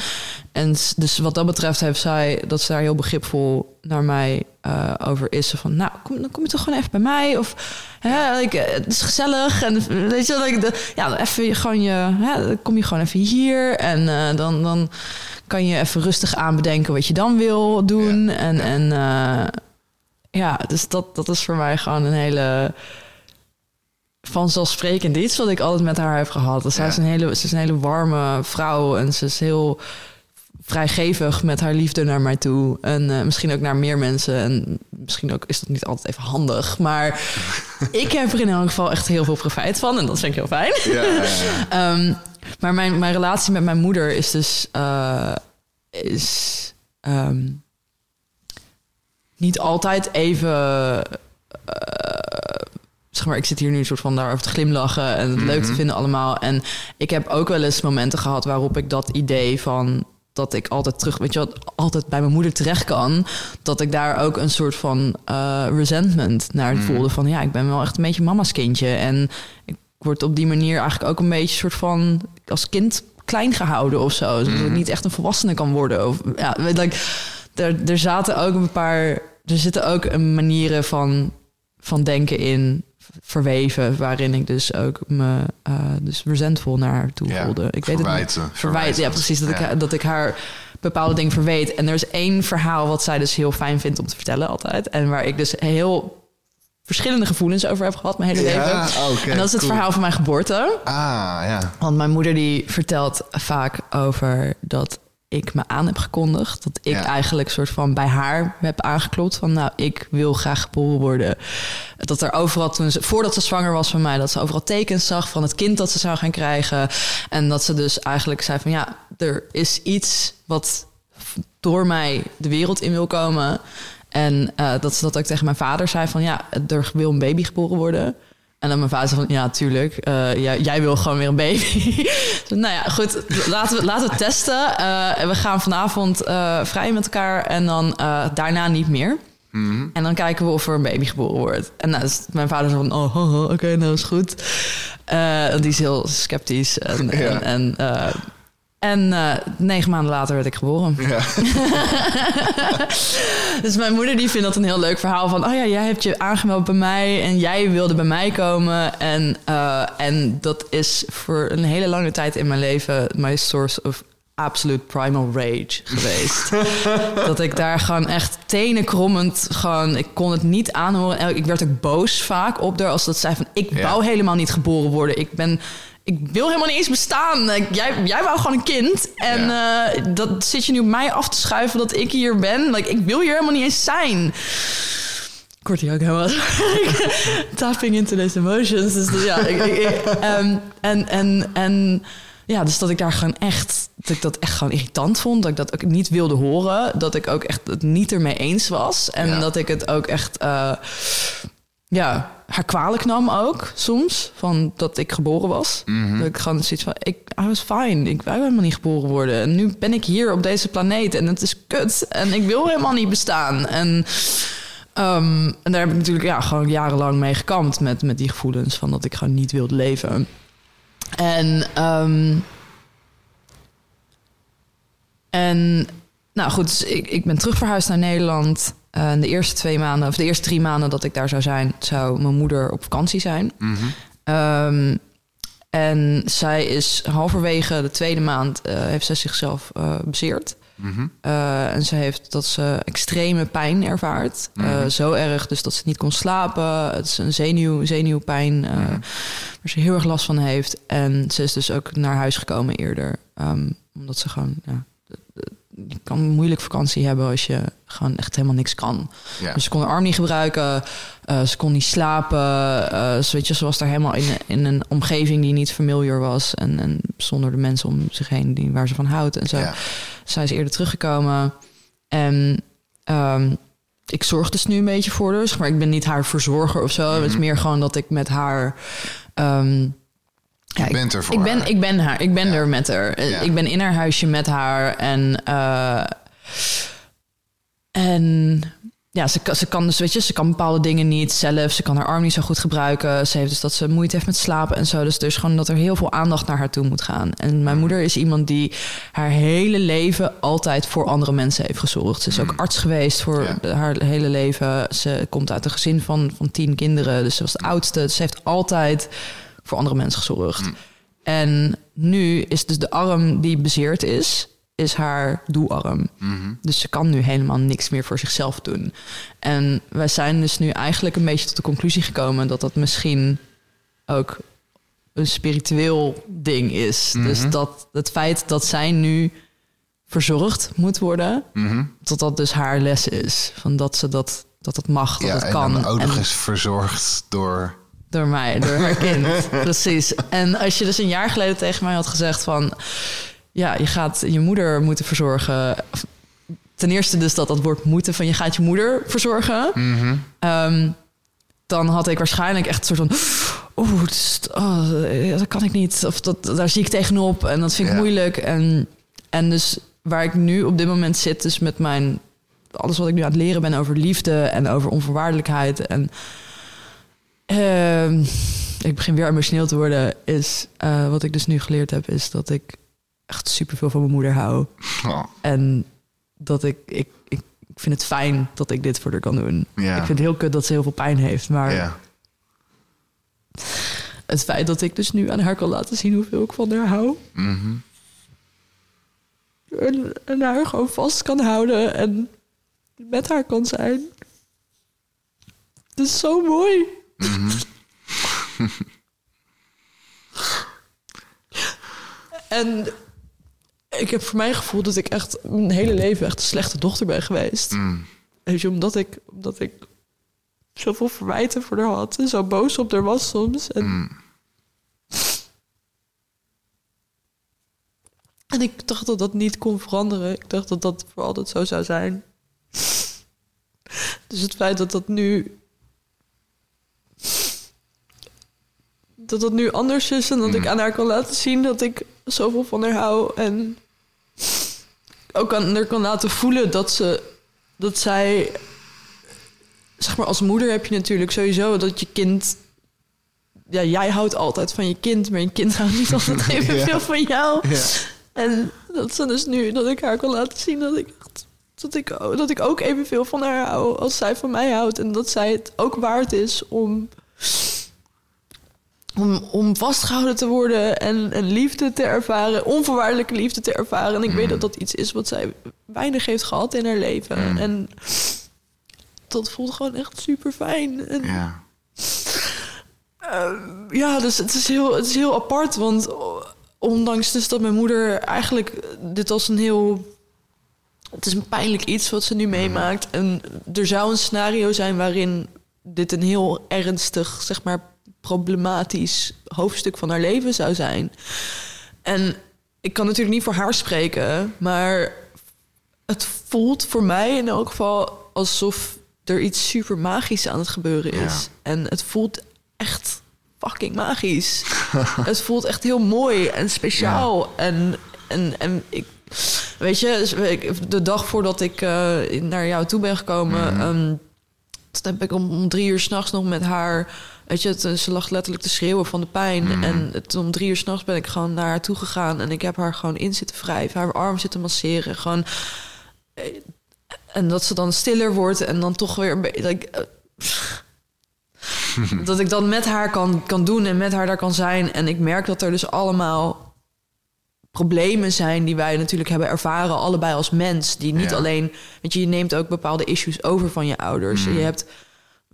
en dus wat dat betreft heeft zij dat ze daar heel begripvol naar mij eh, over is. Van, nou, kom, dan kom je toch gewoon even bij mij of hè, ik, eh, het is gezellig en weet je dat ik de, ja, dan even gewoon je, hè, dan kom je gewoon even hier en dan dan kan je even rustig aanbedenken wat je dan wil doen en en ja, dus dat, dat is voor mij gewoon een hele vanzelfsprekend iets wat ik altijd met haar heb gehad. Dus zij is een hele, ze is een hele warme vrouw en ze is heel vrijgevig met haar liefde naar mij toe. En eh, misschien ook naar meer mensen. En misschien ook is dat niet altijd even handig. Maar (laughs) ik heb er in elk geval echt heel veel profijt van. En dat vind ik heel fijn. ja, ja, ja. (laughs) Ehm, maar mijn, mijn relatie met mijn moeder is dus eh, is, ehm, niet altijd even. eh, zeg maar, ik zit hier nu een soort van daarover te glimlachen en het leuk te vinden allemaal. En ik heb ook wel eens momenten gehad waarop ik dat idee van dat ik altijd terug, weet je wat, altijd bij mijn moeder terecht kan, dat ik daar ook een soort van eh, resentment naar voelde van ja, ik ben wel echt een beetje mama's kindje en ik word op die manier eigenlijk ook een beetje soort van als kind klein gehouden of zo, zodat ik niet echt een volwassene kan worden. Of, ja, weet, like, er, er zaten ook een paar. Er zitten ook een manieren van, van denken in verweven, waarin ik dus ook me uh, dus resentvol naar haar toe voelde. ik weet het niet. Verwijten, ja, precies. Dat, Ik, dat ik haar bepaalde dingen verweet. En er is één verhaal wat zij dus heel fijn vindt om te vertellen altijd. En waar ik dus heel verschillende gevoelens over heb gehad mijn hele ja, leven. en dat is het verhaal van mijn geboorte. Ah, ja. Want mijn moeder die vertelt vaak over dat ik me aan heb gekondigd. Dat ik eigenlijk soort van bij haar heb aangeklopt van nou, ik wil graag geboren worden. Dat er overal toen ze, voordat ze zwanger was van mij, dat ze overal tekens zag van het kind dat ze zou gaan krijgen. En dat ze dus eigenlijk zei van ja, er is iets wat door mij de wereld in wil komen. En uh, dat ze dat ook tegen mijn vader zei van ja, er wil een baby geboren worden. En dan mijn vader zei van, ja, tuurlijk. Uh, jij, jij, wil gewoon weer een baby. (laughs) nou ja, goed. Laten we, laten we testen. Uh, we gaan vanavond uh, vrij met elkaar en dan daarna niet meer. Mm En dan kijken we of er een baby geboren wordt. En nou, dus mijn vader zei van, oh, oh, oh oké, okay, nou is goed. die is heel sceptisch. En, (laughs) ja. en, en en uh, negen maanden later werd ik geboren. Ja. (laughs) dus mijn moeder die vindt dat een heel leuk verhaal van... oh ja, jij hebt je aangemeld bij mij en jij wilde bij mij komen. En, uh, en dat is voor een hele lange tijd in mijn leven... my source of absolute primal rage geweest. (laughs) dat ik daar gewoon echt tenenkrommend gewoon... Ik kon het niet aanhoren. Ik werd ook boos vaak op haar als dat zei van... ik wou helemaal niet geboren worden. Ik ben ik wil helemaal niet eens bestaan. Jij, jij wou gewoon een kind. En eh, dat zit je nu op mij af te schuiven dat ik hier ben. Like, ik wil hier helemaal niet eens zijn. Ik word hier ook helemaal (laughs) tapping into these emotions. Dus ja, ik, ehm, en, en, en ja, dus dat ik daar gewoon echt, dat ik dat echt gewoon irritant vond. Dat ik dat ook niet wilde horen. Dat ik ook echt het niet ermee eens was. En dat ik het ook echt, uh, ja, haar kwalijk nam ook soms. Van dat ik geboren was. Mhm. Dat ik gewoon zoiets van, ik I was fine. Ik wou helemaal niet geboren worden. En nu ben ik hier op deze planeet en het is kut. En ik wil helemaal niet bestaan. En, um, en daar heb ik natuurlijk ja, gewoon jarenlang mee gekampt. Met, met die gevoelens van dat ik gewoon niet wilde leven. En, um, en nou goed, dus ik, ik ben terug verhuisd naar Nederland. Uh, de eerste twee maanden, of de eerste drie maanden dat ik daar zou zijn, zou mijn moeder op vakantie zijn. Mm -hmm. en zij is halverwege de tweede maand, uh, heeft zij zichzelf uh, bezeerd. Mm -hmm. en ze heeft dat ze extreme pijn ervaart. Mm -hmm. zo erg dus dat ze niet kon slapen. Het is een zenuw, zenuwpijn mhm. waar ze heel erg last van heeft. En ze is dus ook naar huis gekomen eerder. Um, omdat ze gewoon ja, je kan moeilijk vakantie hebben als je gewoon echt helemaal niks kan. Dus ze kon haar arm niet gebruiken, uh, ze kon niet slapen. Uh, weet je, ze was daar helemaal in, in een omgeving die niet familiar was. En, en zonder de mensen om zich heen die, waar ze van houdt en zo. Ja. Zij is eerder teruggekomen. En um, ik zorg dus nu een beetje voor dus, maar ik ben niet haar verzorger of zo. Het is mhm. meer gewoon dat ik met haar... Um, ja, bent er voor ik ben, Ik ben haar. Ik ben er met haar. Ik ben in haar huisje met haar. En, uh, en ja, ze, ze kan dus, weet je, ze kan bepaalde dingen niet zelf. Ze kan haar arm niet zo goed gebruiken. Ze heeft dus dat ze moeite heeft met slapen en zo. Dus dus gewoon dat er heel veel aandacht naar haar toe moet gaan. En mijn moeder is iemand die haar hele leven altijd voor andere mensen heeft gezorgd. Ze is ook mm. arts geweest voor haar hele leven. Ze komt uit een gezin van, van tien kinderen. Dus ze was de oudste. Dus ze heeft altijd voor andere mensen gezorgd. Mm. En nu is dus de arm die bezeerd is, is haar doearm. Mm Dus ze kan nu helemaal niks meer voor zichzelf doen. En wij zijn dus nu eigenlijk een beetje tot de conclusie gekomen dat dat misschien ook een spiritueel ding is. Mhm. Dus dat het feit dat zij nu verzorgd moet worden, mm dat dat dus haar les is. Van dat ze dat, dat het mag, dat het kan. En nog eens verzorgd door door mij, door haar kind. (laughs) Precies. En als je dus een jaar geleden tegen mij had gezegd van... ja, je gaat je moeder moeten verzorgen... Ten eerste dus dat dat woord moeten van je gaat je moeder verzorgen. Mm dan had ik waarschijnlijk echt een soort van... Oeh, oh, dat kan ik niet. Of dat, daar zie ik tegenop en dat vind ik moeilijk. En, en dus waar ik nu op dit moment zit, dus met mijn... alles wat ik nu aan het leren ben over liefde en over onvoorwaardelijkheid... en Uh, ik begin weer emotioneel te worden. Is uh, wat ik dus nu geleerd heb, is dat ik echt superveel van mijn moeder hou. Oh. En dat ik, ik, ik, ik vind het fijn dat ik dit voor haar kan doen. Ja. Ik vind het heel kut dat ze heel veel pijn heeft. Maar Ja. het feit dat ik dus nu aan haar kan laten zien hoeveel ik van haar hou. Mhm. En, en haar gewoon vast kan houden en met haar kan zijn. Dat is zo mooi. En ik heb voor mijn gevoel dat ik echt mijn hele leven echt een slechte dochter ben geweest. Mm. Weet je, omdat ik, omdat ik zoveel verwijten voor haar had en zo boos op haar was soms. En, Mm. en ik dacht dat dat niet kon veranderen. Ik dacht dat dat voor altijd zo zou zijn. Dus het feit dat dat nu. Dat dat nu anders is en dat ik aan haar kan laten zien dat ik zoveel van haar hou. En ook aan haar kan laten voelen dat ze. dat zij. zeg maar, als moeder heb je natuurlijk sowieso dat je kind. Ja, jij houdt altijd van je kind, maar je kind houdt niet altijd (laughs) evenveel Ja. van jou. Ja. En dat ze dus nu, dat ik haar kan laten zien dat ik, dat ik, dat ik ook evenveel van haar hou als zij van mij houdt. En dat zij het ook waard is om, om, om vastgehouden te worden en, en liefde te ervaren, onvoorwaardelijke liefde te ervaren. En ik weet dat dat iets is wat zij weinig heeft gehad in haar leven. Mm. En dat voelt gewoon echt super fijn. En, Ja. ja, dus het is heel, het is heel apart. Want ondanks dus dat mijn moeder eigenlijk dit als een heel... Het is een pijnlijk iets wat ze nu meemaakt. En er zou een scenario zijn waarin dit een heel ernstig, zeg maar, problematisch hoofdstuk van haar leven zou zijn. En ik kan natuurlijk niet voor haar spreken, maar het voelt voor mij in elk geval alsof er iets super magisch aan het gebeuren is. Ja. En het voelt echt fucking magisch. (laughs) het voelt echt heel mooi en speciaal. En, en, en ik, weet je, dus de dag voordat ik eh, naar jou toe ben gekomen, toen heb ik om, om drie uur s'nachts nog met haar. Weet je, het- ze lag letterlijk te schreeuwen van de pijn. Mhm. En het, om drie uur s'nachts ben ik gewoon naar haar toe gegaan. En ik heb haar gewoon in zitten wrijven, haar arm zitten masseren. Gewoon. eh, En dat ze dan stiller wordt en dan toch weer een beetje. dat ik, eh, (laughs) dat ik dat met haar kan, kan doen en met haar daar kan zijn. En ik merk dat er dus allemaal problemen zijn die wij natuurlijk hebben ervaren, allebei als mens. Die niet Ja. alleen, weet je, je neemt ook bepaalde issues over van je ouders. Je hebt,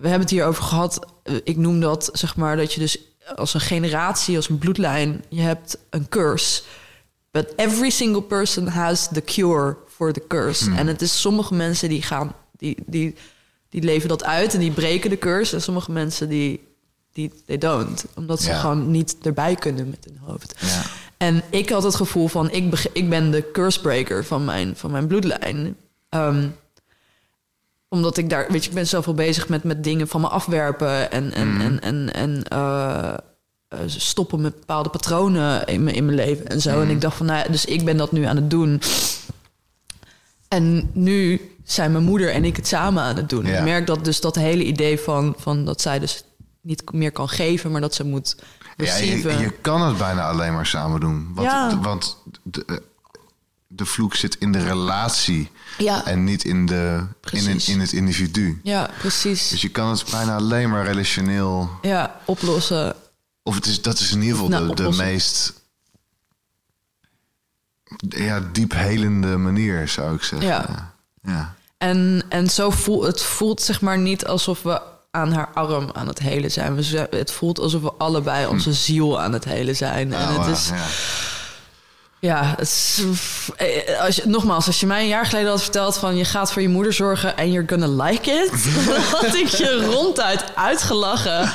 we hebben het hier over gehad. eh, Ik noem dat zeg maar dat je dus als een generatie, als een bloedlijn, je hebt een curse. But every single person has the cure for the curse. En het is sommige mensen die gaan, die, die, die leven dat uit en die breken de curse. En sommige mensen die, die they don't. Omdat ze Ja. gewoon niet erbij kunnen met hun hoofd. Ja. En ik had het gevoel van, ik, ik ben de cursebreaker van mijn, van mijn bloedlijn. Ehm, omdat ik daar, weet je, ik ben zoveel bezig met, met dingen van me afwerpen en, en, en, en, en eh, eh, stoppen met bepaalde patronen in, mijn- in mijn leven en zo. En ik dacht van, nou ja, dus ik ben dat nu aan het doen. En nu zijn mijn moeder en ik het samen aan het doen. Ja. Ik merk dat dus dat hele idee van, van dat zij dus niet meer kan geven, maar dat ze moet Ja, je kan het bijna alleen maar samen doen. Want, Ja. want de, eh, de vloek zit in de relatie Ja. en niet in, de, in, in het individu. Ja, precies. Dus je kan het bijna alleen maar relationeel... Ja, oplossen. Of het is, dat is in ieder geval Nou, de, de meest ja, diep helende manier, zou ik zeggen. Ja. ja. En, en zo voelt het voelt zeg maar niet alsof we aan haar arm aan het helen zijn. We, het voelt alsof we allebei onze ziel aan het helen zijn. en Oh, het is, ja. Ja, is, eh, als je, nogmaals, als je mij een jaar geleden had verteld van je gaat voor je moeder zorgen en you're gonna like it, (laughs) dan had ik je ronduit uitgelachen.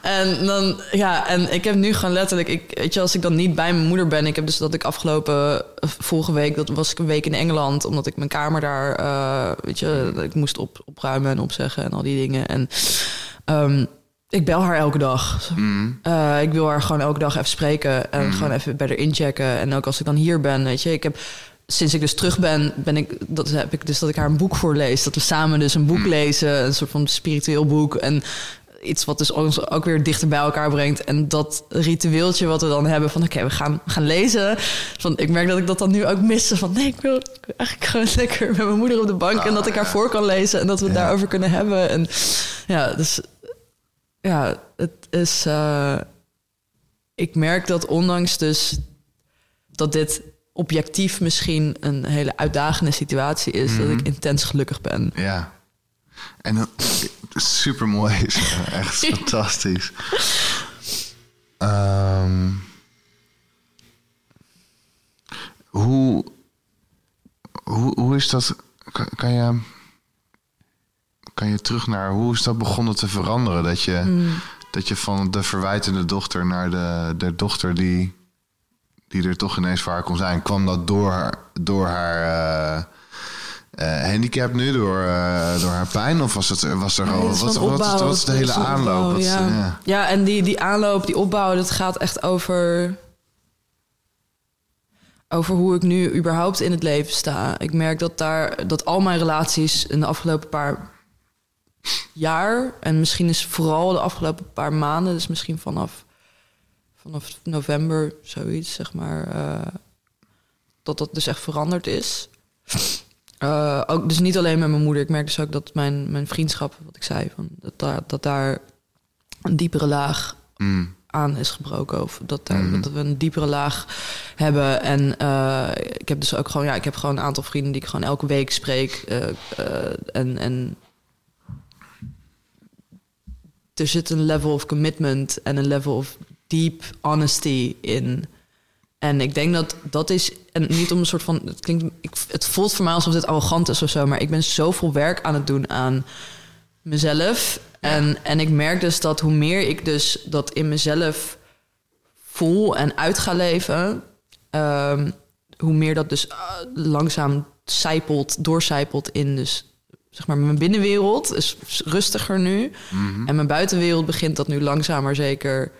En dan, ja, en ik heb nu gewoon letterlijk, ik, weet je, als ik dan niet bij mijn moeder ben, ik heb dus dat ik afgelopen eh, vorige week, dat was ik een week in Engeland, omdat ik mijn kamer daar, eh, weet je, ik moest op, opruimen en opzeggen en al die dingen. En ehm, ik bel haar elke dag. Eh, ik wil haar gewoon elke dag even spreken en gewoon even bij haar inchecken. En ook als ik dan hier ben, weet je, ik heb sinds ik dus terug ben, ben ik dat heb ik dus dat ik haar een boek voorlees, dat we samen dus een boek lezen, een soort van spiritueel boek. En iets wat dus ons ook weer dichter bij elkaar brengt. En dat ritueeltje wat we dan hebben van oké, we gaan, gaan lezen. Van, ik merk dat ik dat dan nu ook miste. Van nee, ik wil, eigenlijk gewoon lekker met mijn moeder op de bank. en dat ik haar voor kan lezen en dat we het Ja. daarover kunnen hebben. En ja, dus ja, het is. eh, ik merk dat ondanks dus dat dit objectief misschien een hele uitdagende situatie is, dat ik intens gelukkig ben. Ja. En super mooi is (laughs) echt (laughs) fantastisch. Ehm, hoe, hoe, hoe is dat? Kan, kan je, kan je terug naar hoe is dat begonnen te veranderen? Dat je, dat je van de verwijtende dochter naar de, de dochter die, die er toch ineens voor haar kon zijn. Kwam dat door, haar- door haar eh, eh, handicap nu, door, eh, door haar pijn? Of was, het, was er al. Wat, wat, opbouw. wat is de hele aanloop? opbouw, Wat- ja. ja. Ja, en die, die aanloop, die opbouw, dat gaat echt over. Over hoe ik nu überhaupt in het leven sta. Ik merk dat daar dat al mijn relaties in de afgelopen paar jaar. En misschien is vooral de afgelopen paar maanden, dus misschien vanaf, vanaf november, zoiets, zeg maar. eh, dat dat dus echt veranderd is. Eh, ook, dus niet alleen met mijn moeder. Ik merk dus ook dat mijn, mijn vriendschap, wat ik zei, van, dat, daar, dat daar een diepere laag Mm, aan is gebroken. Of dat, daar, dat we een diepere laag hebben. En eh, ik heb dus ook gewoon, ja, ik heb gewoon een aantal vrienden die ik gewoon elke week spreek. en, en er zit een level of commitment en een level of deep honesty in. En ik denk dat dat is, en niet om een soort van, het klinkt, ik, het voelt voor mij alsof dit arrogant is of zo, maar ik ben zoveel werk aan het doen aan mezelf. En, en ik merk dus dat hoe meer ik dus dat in mezelf voel en uit ga leven, ehm, hoe meer dat dus ah, langzaam zijpelt, doorcijpelt in dus zeg maar mijn binnenwereld is rustiger nu en mijn buitenwereld begint dat nu langzaam maar zeker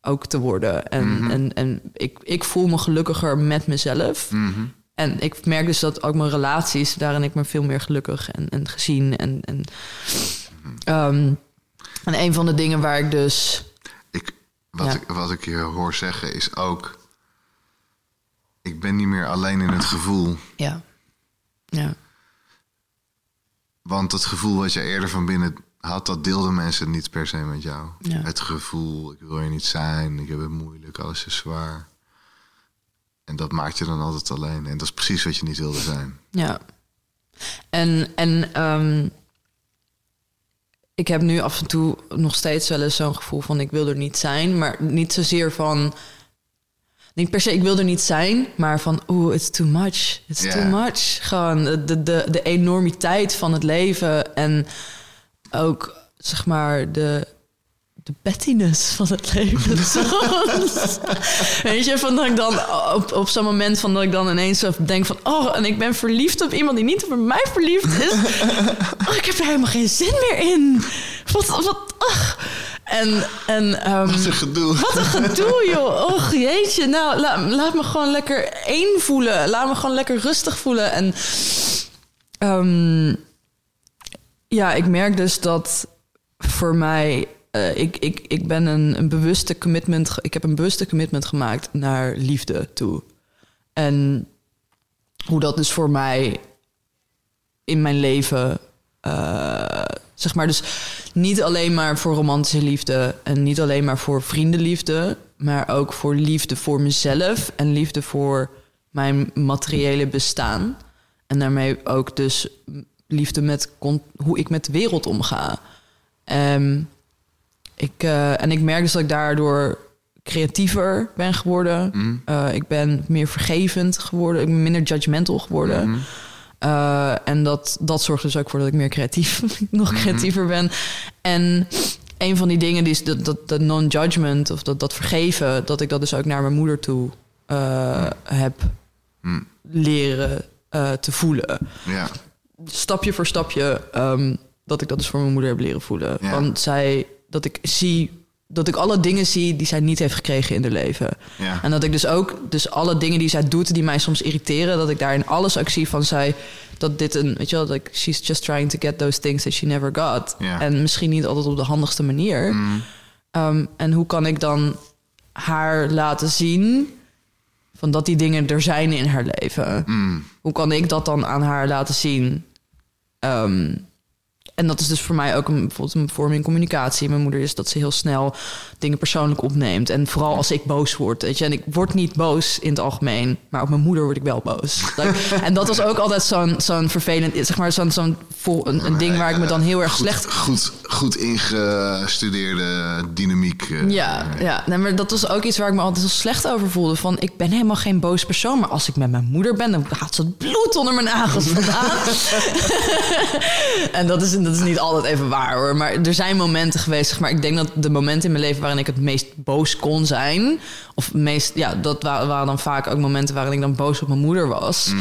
ook te worden. En, en, en ik, ik voel me gelukkiger met mezelf. En ik merk dus dat ook mijn relaties, daarin ik me veel meer gelukkig en, en gezien. En, en, ehm, en een van de dingen waar ik dus. Ik, wat, Ja. ik, wat ik je hoor zeggen is ook... Ik ben niet meer alleen in het gevoel. Ja. Ja. Want het gevoel wat je eerder van binnen had... dat deelden mensen niet per se met jou. Ja. Het gevoel, ik wil er niet zijn. Ik heb het moeilijk, alles is zwaar. En dat maakt je dan altijd alleen. En dat is precies wat je niet wilde zijn. Ja. En, en ehm, ik heb nu af en toe nog steeds wel eens zo'n gevoel van ik wil er niet zijn, maar niet zozeer van. Niet per se, ik wil er niet zijn, maar van oeh, it's too much. It's too much. Gewoon de, de, de, de enormiteit van het leven en ook zeg maar de, de pettiness van het leven. soms. (laughs) Weet je, van dat ik dan op, op zo'n moment van dat ik dan ineens denk van... oh, en ik ben verliefd op iemand die niet op mij verliefd is. (laughs) Oh, ik heb er helemaal geen zin meer in. Wat, wat, ach. En, en ehm, Wat een gedoe. wat een gedoe, joh. Och, jeetje. Nou, la- laat me gewoon lekker één voelen. Laat me gewoon lekker rustig voelen. En ehm, ja, ik merk dus dat voor mij... eh, ik, ik, ik ben een, een bewuste commitment... Ik heb een bewuste commitment gemaakt naar liefde toe. En hoe dat dus voor mij in mijn leven... eh, zeg maar, dus niet alleen maar voor romantische liefde... en niet alleen maar voor vriendenliefde... maar ook voor liefde voor mezelf... en liefde voor mijn materiële bestaan. En daarmee ook dus liefde met hoe ik met de wereld omga. Ehm, ik, eh, en ik merk dus dat ik daardoor creatiever ben geworden. Eh, ik ben meer vergevend geworden. Ik ben minder judgmental geworden. Eh, en dat, dat zorgt dus ook voor dat ik meer creatief, (laughs) nog creatiever ben. En een van die dingen die is dat, dat, dat non-judgment of dat, dat vergeven, dat ik dat dus ook naar mijn moeder toe heb leren eh, te voelen Ja. stapje voor stapje ehm, dat ik dat dus voor mijn moeder heb leren voelen. Ja. Want zij, dat ik zie dat ik alle dingen zie die zij niet heeft gekregen in haar leven. Ja. En dat ik dus ook, dus alle dingen die zij doet, die mij soms irriteren, dat ik daarin alles ook zie van zij, dat dit een, weet je wel, dat ik, she's just trying to get those things that she never got. Ja. En misschien niet altijd op de handigste manier. Mm. Um, en hoe kan ik dan haar laten zien van dat die dingen er zijn in haar leven? Mm. Hoe kan ik dat dan aan haar laten zien? Um, en dat is dus voor mij ook een, bijvoorbeeld een vorm in communicatie. Mijn moeder is dat ze heel snel dingen persoonlijk opneemt. En vooral als ik boos word. Weet je? En ik word niet boos in het algemeen. Maar op mijn moeder word ik wel boos. (laughs) En dat was ook altijd zo'n zo'n vervelend... zeg maar zo'n zo'n een, een ding waar ik me dan heel erg goed, slecht... Goed, goed ingestudeerde dynamiek. eh. Ja, ja. Nee, maar dat was ook iets waar ik me altijd zo slecht over voelde. Van, ik ben helemaal geen boos persoon. Maar als ik met mijn moeder ben, dan gaat ze het bloed onder mijn nagels vandaan. (laughs) en dat is, (laughs) dat is niet altijd even waar hoor. Maar er zijn momenten geweest. zeg Maar ik denk dat de momenten in mijn leven waarin ik het meest boos kon zijn. Of het meest, ja, dat wa- waren dan vaak ook momenten waarin ik dan boos op mijn moeder was.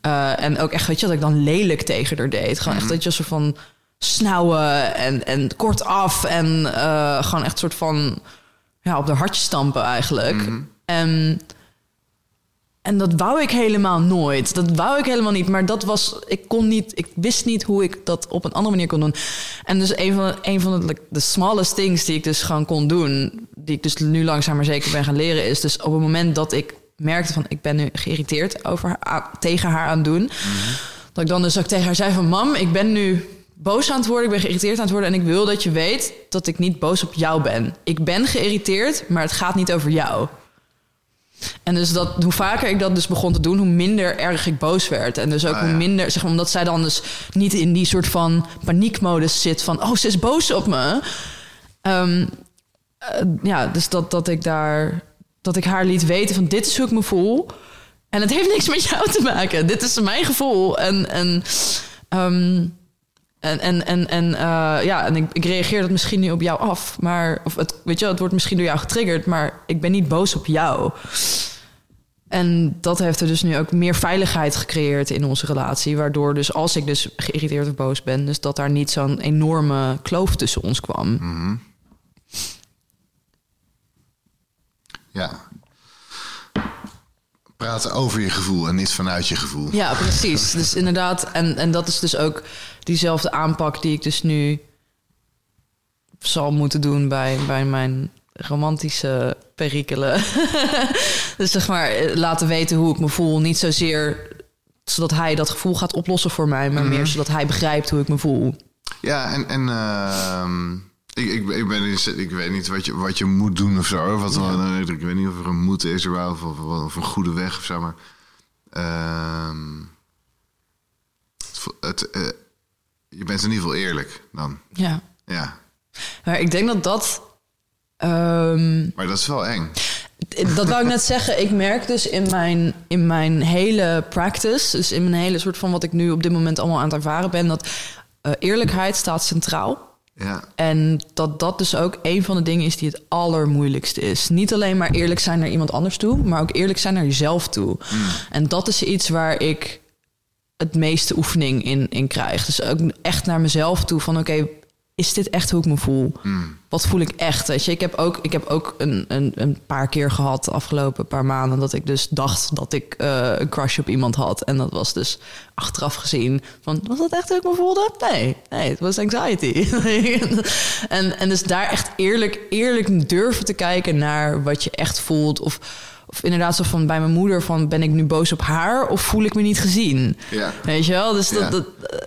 Eh, en ook echt, weet je, dat ik dan lelijk tegen haar deed. Gewoon echt dat je soort van snauwen en, en kortaf. En eh, gewoon echt soort van ja, op de hartje stampen eigenlijk. En, en dat wou ik helemaal nooit. Dat wou ik helemaal niet. Maar dat was, ik kon niet, ik wist niet hoe ik dat op een andere manier kon doen. En dus een van, een van de, de smallest things die ik dus gewoon kon doen, die ik dus nu langzaam maar zeker ben gaan leren, is dus op het moment dat ik merkte van ik ben nu geïrriteerd over haar, tegen haar aan het doen. Dat ik dan dus ook tegen haar zei van... mam, ik ben nu boos aan het worden, ik ben geïrriteerd aan het worden... en ik wil dat je weet dat ik niet boos op jou ben. Ik ben geïrriteerd, maar het gaat niet over jou. En dus dat, hoe vaker ik dat dus begon te doen, hoe minder erg ik boos werd. En dus ook Ah, hoe minder, zeg maar, omdat zij dan dus niet in die soort van paniekmodus zit van, oh, ze is boos op me. Ehm, eh, ja, dus dat, dat ik daar, dat ik haar liet weten van, dit is hoe ik me voel. En het heeft niks met jou te maken. Dit is mijn gevoel. En, en, ehm, en, en, en, en eh, ja, en ik, ik reageer dat misschien nu op jou af. Maar, of het, weet je, het wordt misschien door jou getriggerd, maar ik ben niet boos op jou. En dat heeft er dus nu ook meer veiligheid gecreëerd in onze relatie. Waardoor dus als ik dus geïrriteerd of boos ben, dus dat daar niet zo'n enorme kloof tussen ons kwam. Mhm. Ja. Praten over je gevoel en niet vanuit je gevoel. Ja, precies. (laughs) Dus inderdaad, en, en dat is dus ook diezelfde aanpak die ik dus nu zal moeten doen bij, bij mijn romantische perikelen. (laughs) dus zeg maar, eh, laten weten hoe ik me voel. Niet zozeer zodat hij dat gevoel gaat oplossen voor mij, maar meer zodat hij begrijpt hoe ik me voel. Ja, en, en ehm, ik, ik, ik, ben, in- ik weet niet wat je, wat je moet doen of zo. Wat, wel- ik weet niet of er een moeten is er of, of, of een goede weg of zo. Maar ehm, het, eh, je bent in ieder geval eerlijk dan. Ja. Ja, Maar ik denk dat dat. ehm, maar dat is wel eng. Dat wou ik net zeggen. Ik merk dus in mijn, in mijn hele practice, dus in mijn hele soort van wat ik nu op dit moment allemaal aan het ervaren ben, dat eh, eerlijkheid staat centraal. Ja, En dat dat dus ook een van de dingen is die het allermoeilijkste is. Niet alleen maar eerlijk zijn naar iemand anders toe, maar ook eerlijk zijn naar jezelf toe. En dat is iets waar ik het meeste oefening in, in krijg. Dus ook echt naar mezelf toe van oké, is dit echt hoe ik me voel? Wat voel ik echt? Weet je, ik heb ook, ik heb ook een, een, een paar keer gehad de afgelopen paar maanden dat ik dus dacht dat ik eh, een crush op iemand had. En dat was dus achteraf gezien van was dat echt hoe ik me voelde? Nee, nee, het was anxiety. (laughs) en, en dus daar echt eerlijk, eerlijk durven te kijken naar wat je echt voelt. Of, of inderdaad zo van bij mijn moeder van ben ik nu boos op haar of voel ik me niet gezien? ja. Weet je wel? Dus dat, Ja. dat,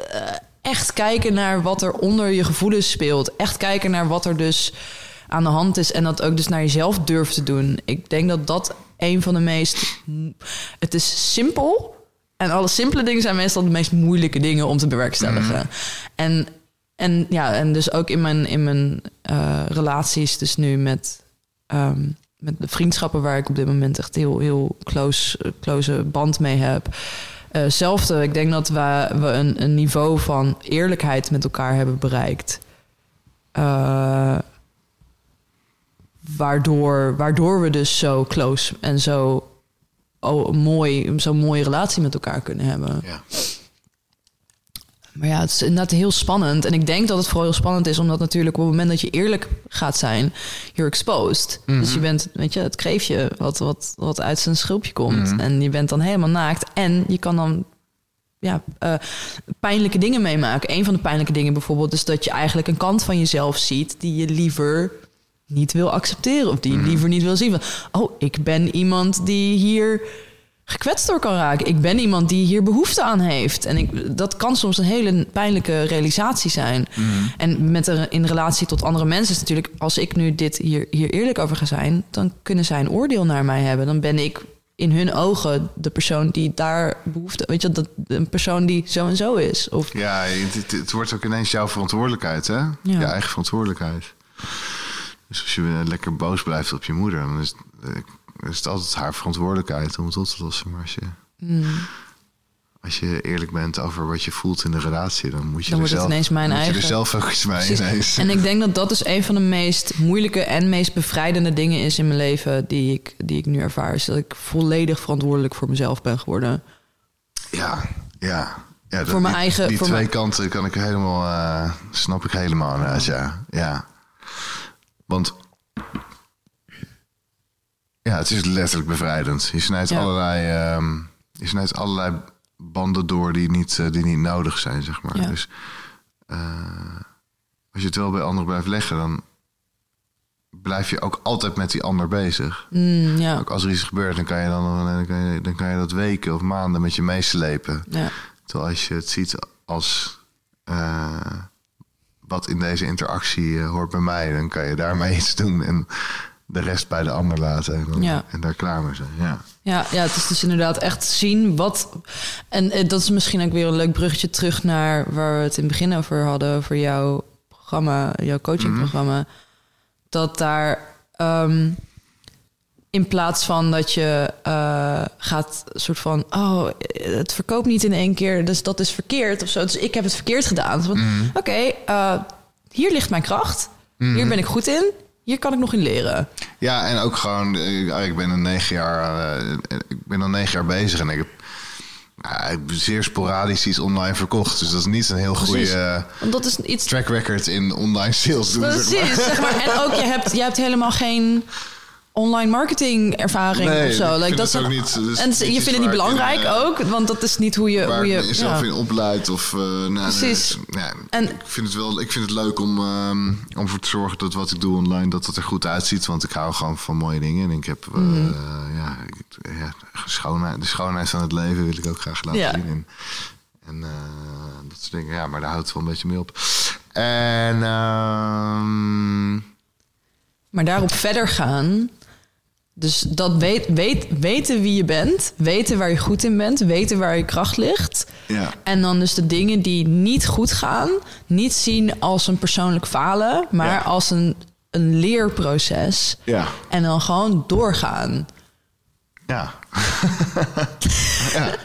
eh, echt kijken naar wat er onder je gevoelens speelt. Echt kijken naar wat er dus aan de hand is. En dat ook dus naar jezelf durft te doen. Ik denk dat dat een van de meest... Het is simpel. En alle simpele dingen zijn meestal de meest moeilijke dingen om te bewerkstelligen. En, en ja, en dus ook in mijn, in mijn eh, relaties, dus nu met, ehm, met de vriendschappen waar ik op dit moment echt heel, heel close, close band mee heb. Eh, Hetzelfde, ik denk dat we, we een, een niveau van eerlijkheid met elkaar hebben bereikt. Eh, waardoor, waardoor we dus zo close en zo oh, mooi, zo'n mooie relatie met elkaar kunnen hebben. ja. Maar ja, het is inderdaad heel spannend. En ik denk dat het vooral heel spannend is, omdat natuurlijk op het moment dat je eerlijk gaat zijn, you're exposed. Dus je bent, weet je, het kreefje wat, wat, wat uit zijn schulpje komt. En je bent dan helemaal naakt. En je kan dan ja, eh, pijnlijke dingen meemaken. Een van de pijnlijke dingen bijvoorbeeld is dat je eigenlijk een kant van jezelf ziet die je liever niet wil accepteren. Of die je liever niet wil zien. Van, oh, ik ben iemand die hier gekwetst door kan raken. Ik ben iemand die hier behoefte aan heeft. En ik, dat kan soms een hele pijnlijke realisatie zijn. En met in relatie tot andere mensen is natuurlijk... als ik nu dit hier, hier eerlijk over ga zijn... dan kunnen zij een oordeel naar mij hebben. Dan ben ik in hun ogen de persoon die daar behoefte... weet je, dat een persoon die zo en zo is. Of, Ja, het, het wordt ook ineens jouw verantwoordelijkheid, hè? Je eigen verantwoordelijkheid. Dus als je lekker boos blijft op je moeder, dan is, eh, is het altijd haar verantwoordelijkheid om het op te lossen. Maar als je, Mm. als je eerlijk bent over wat je voelt in de relatie, dan moet je, Dan er, zelf, ineens mijn moet je er eigen. zelf ook iets mee ineens. En ik denk dat dat dus een van de meest moeilijke en meest bevrijdende dingen is in mijn leven die ik, die ik nu ervaar. Is dat ik volledig verantwoordelijk voor mezelf ben geworden. Ja, ja. ja dat- Voor mijn die, eigen- Die voor twee mijn- kanten kan ik helemaal, eh, snap ik helemaal ja. ja. Want ja, het is letterlijk bevrijdend. Je snijdt, Ja. allerlei, ehm, je snijdt allerlei banden door die niet, eh, die niet nodig zijn, zeg maar. Ja. Dus eh, als je het wel bij anderen blijft leggen, dan blijf je ook altijd met die ander bezig. Mm, ja. Ook als er iets gebeurt, dan kan je, dan, dan, kan je, dan kan je dat weken of maanden met je meeslepen. Ja. Terwijl als je het ziet als eh, wat in deze interactie hoort bij mij, dan kan je daarmee iets doen en de rest bij de ander laten en, dan- Ja. en daar klaar mee zijn. Ja. Ja, ja, het is dus inderdaad echt zien wat. En eh, dat is misschien ook weer een leuk bruggetje terug naar waar we het in het begin over hadden, over jouw programma, jouw coachingprogramma. Dat daar ehm, in plaats van dat je eh, gaat soort van, oh, het verkoopt niet in één keer, dus dat is verkeerd of zo. Dus ik heb het verkeerd gedaan. Dus van, Oké, eh, hier ligt mijn kracht, hier ben ik goed in, hier kan ik nog in leren. ja, en ook gewoon, ik ben een negen jaar, eh, ik ben al negen jaar bezig en ik heb, ja, ik heb zeer sporadisch iets online verkocht. Dus dat is niet een heel goede is iets track record in online sales doen. zeg maar. Precies, zeg maar. En ook, je hebt, je hebt helemaal geen online marketing ervaring Nee, of zo. ik Like, dat het ook niet- dus en je vindt het niet belangrijk in, ook, want dat is niet hoe je... hoe je ik mezelf ja. in opleid. Of, eh, nou, Precies. nee, En- ik, vind het wel, ik vind het leuk om, ehm, om ervoor te zorgen dat wat ik doe online, dat het er goed uitziet. Want ik hou gewoon van mooie dingen. En ik heb, eh, Mhm. ja, schoonheid, de schoonheid van het leven wil ik ook graag laten Ja. zien. En, en eh, dat soort dingen. Ja, maar daar houdt het wel een beetje mee op. En ehm, Maar daarop verder gaan... Dus dat weet, weet, weten wie je bent, weten waar je goed in bent, weten waar je kracht ligt. ja, En dan dus de dingen die niet goed gaan, niet zien als een persoonlijk falen, maar Ja. als een, een leerproces. ja, En dan gewoon doorgaan. ja. (laughs) ja.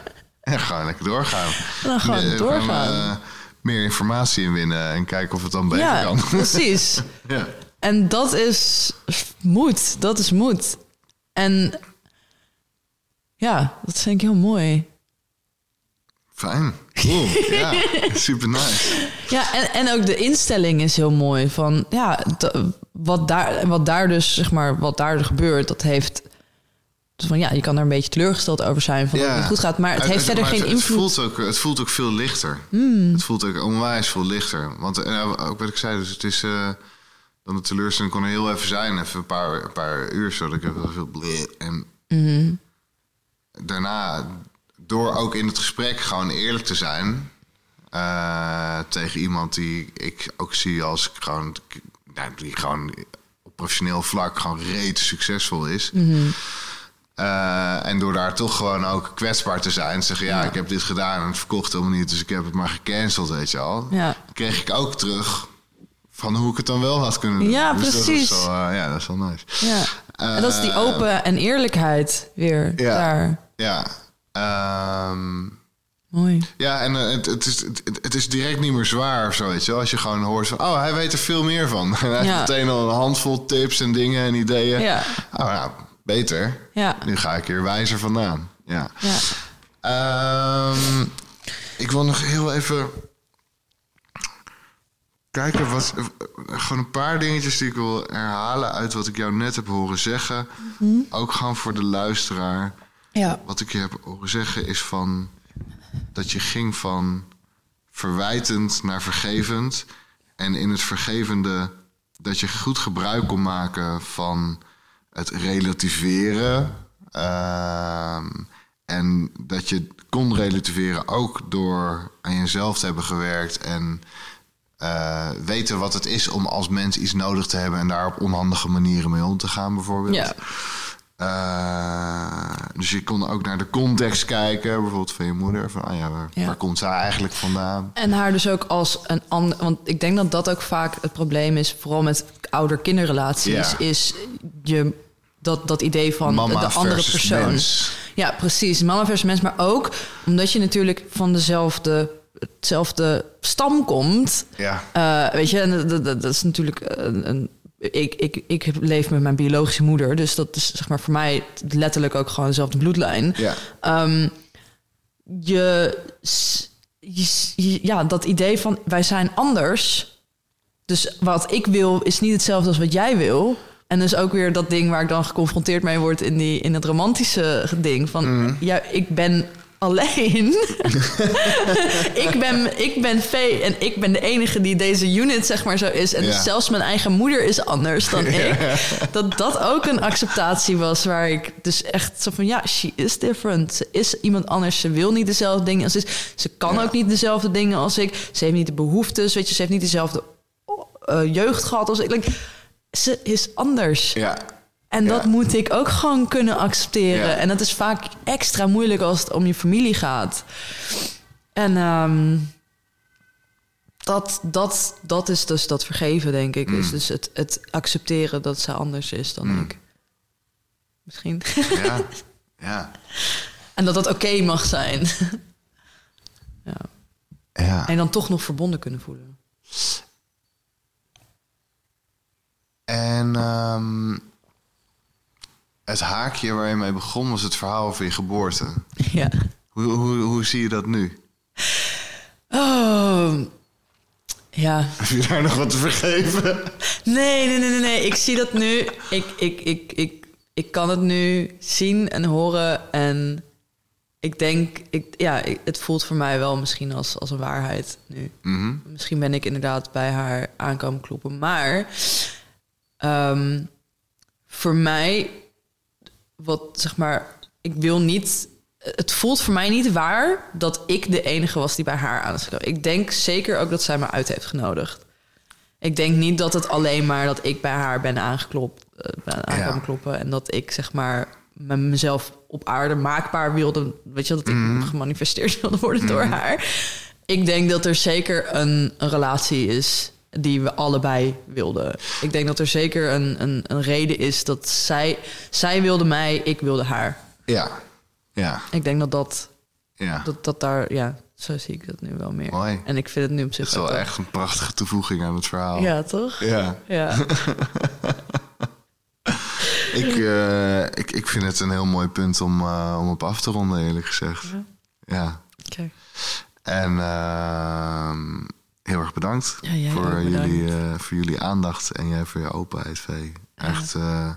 Ja, gewoon lekker doorgaan. En dan gewoon Nee, doorgaan. eh, meer informatie inwinnen en kijken of het dan beter ja, kan. precies. (laughs) ja. En dat is moed. Dat is moed. En ja, dat vind ik heel mooi. Fijn. Cool. (laughs) ja, super nice. Ja, en, en ook de instelling is heel mooi. Van ja, wat daar, wat daar dus, zeg maar, wat daar gebeurt, dat heeft. Dus van ja, je kan er een beetje teleurgesteld over zijn van dat het niet goed gaat. Maar het heeft verder geen invloed. Hmm. Het voelt, ook, het voelt ook veel lichter. Het voelt ook onwijs veel lichter. Want eh, ook wat ik zei, dus het is... eh, dan de teleurstelling kon er heel even zijn. Even een paar, een paar uur, zodat ik even veel... bleh. En Mhm. daarna, door ook in het gesprek gewoon eerlijk te zijn... eh, tegen iemand die ik ook zie als gewoon... Nou, die gewoon op professioneel vlak gewoon reet succesvol is... Eh, en door daar toch gewoon ook kwetsbaar te zijn. Zeggen, ja, Ja. ik heb dit gedaan en het verkocht helemaal niet. Dus ik heb het maar gecanceld, weet je al. Ja. Kreeg ik ook terug van hoe ik het dan wel had kunnen doen. Ja, Dus precies. Dat is wel, eh, ja, dat is wel nice. Ja. En dat is die open en eerlijkheid weer ja. daar. Ja. Ehm, Mooi. ja, en eh, het, het, is, het, het is direct niet meer zwaar of zo, weet je wel. Als je gewoon hoort van, oh, hij weet er veel meer van. En (laughs) hij Ja. heeft meteen al een handvol tips en dingen en ideeën. Ja. Oh, ja, beter. Ja. Nu ga ik hier wijzer vandaan. Ja. Ja. Ehm, ik wil nog heel even kijken, wat, gewoon een paar dingetjes die ik wil herhalen uit wat ik jou net heb horen zeggen. Ook gewoon voor de luisteraar. Ja. Wat ik je heb horen zeggen is van dat je ging van verwijtend naar vergevend. En in het vergevende dat je goed gebruik kon maken van het relativeren. Ehm, en dat je kon relativeren ook door aan jezelf te hebben gewerkt en eh, weten wat het is om als mens iets nodig te hebben en daar op onhandige manieren mee om te gaan, bijvoorbeeld. Ja. Eh, dus je kon ook naar de context kijken, bijvoorbeeld van je moeder. Van, ah ja, waar, Ja. waar komt zij eigenlijk vandaan? En haar dus ook als een ander. Want ik denk dat dat ook vaak het probleem is, vooral met ouder-kinderrelaties, Ja. is je dat, dat idee van Mama de andere versus persoon. mens. Ja, precies. Mama versus mens, maar ook omdat je natuurlijk van dezelfde, hetzelfde stam komt. Ja, Eh, weet je, en dat, dat, dat is natuurlijk een. een ik, ik, ik leef met mijn biologische moeder, dus dat is zeg maar voor mij letterlijk ook gewoon dezelfde bloedlijn. ja, Ehm, je, je, ja, dat idee van wij zijn anders. Dus wat ik wil is niet hetzelfde als wat jij wil. En dus ook weer dat ding waar ik dan geconfronteerd mee word in, die, in het romantische ding. Van ja, ik ben alleen. (laughs) ik, ben, ik ben Vee en ik ben de enige die deze unit zeg maar zo is. En Ja. dus zelfs mijn eigen moeder is anders dan (laughs) ik. Dat dat ook een acceptatie was waar ik dus echt zo van... ja, she is different. Ze is iemand anders. Ze wil niet dezelfde dingen als ik. Ze kan Ja. ook niet dezelfde dingen als ik. Ze heeft niet de behoeftes, weet je. Ze heeft niet dezelfde eh, jeugd gehad als ik. Like, ze is anders. ja. En dat Ja. moet ik ook gewoon kunnen accepteren. Ja. En dat is vaak extra moeilijk als het om je familie gaat. En ehm, dat, dat, dat is dus dat vergeven, denk ik. Mm. Is dus het, het accepteren dat ze anders is dan ik. Misschien. ja. (laughs) ja. en dat dat oké mag zijn. (laughs) ja. ja. En dan toch nog verbonden kunnen voelen. En ehm, het haakje waar je mee begon was het verhaal over je geboorte. ja. Hoe, hoe, hoe zie je dat nu? Oh. Ja. Heb je daar nog wat te vergeven? Nee, nee, nee, nee, nee. Ik zie dat nu. Ik, ik, ik, ik, ik kan het nu zien en horen. En ik denk, ik, ja, het voelt voor mij wel misschien als, als een waarheid nu. Mhm. Misschien ben ik inderdaad bij haar aankomen kloppen. Maar ehm, voor mij, wat zeg maar, ik wil niet. Het voelt voor mij niet waar dat ik de enige was die bij haar aan is gekomen. Ik denk zeker ook dat zij me uit heeft genodigd. Ik denk niet dat het alleen maar dat ik bij haar ben aangeklopt, eh, ben aankomen Ja. kloppen en dat ik zeg maar met mezelf op aarde maakbaar wilde, weet je, dat ik gemanifesteerd wilde worden door haar. Ik denk dat er zeker een, een relatie is die we allebei wilden. Ik denk dat er zeker een, een, een reden is dat zij, zij wilde mij, ik wilde haar. Ja. Ja. Ik denk dat dat, Ja. dat, dat daar, ja, zo zie ik dat nu wel meer. Mooi. En ik vind het nu op Dat zich is wel echt een prachtige toevoeging aan het verhaal. Ja, toch? Ja. Ja. (laughs) Ik, eh, ik, ik vind het een heel mooi punt om, eh, om op af te ronden, eerlijk gezegd. Ja. Ja. Oké. En ehm, heel erg bedankt Ja, voor, bedankt. jullie, eh, voor jullie aandacht en jij voor je openheid, Vee. Echt, eh,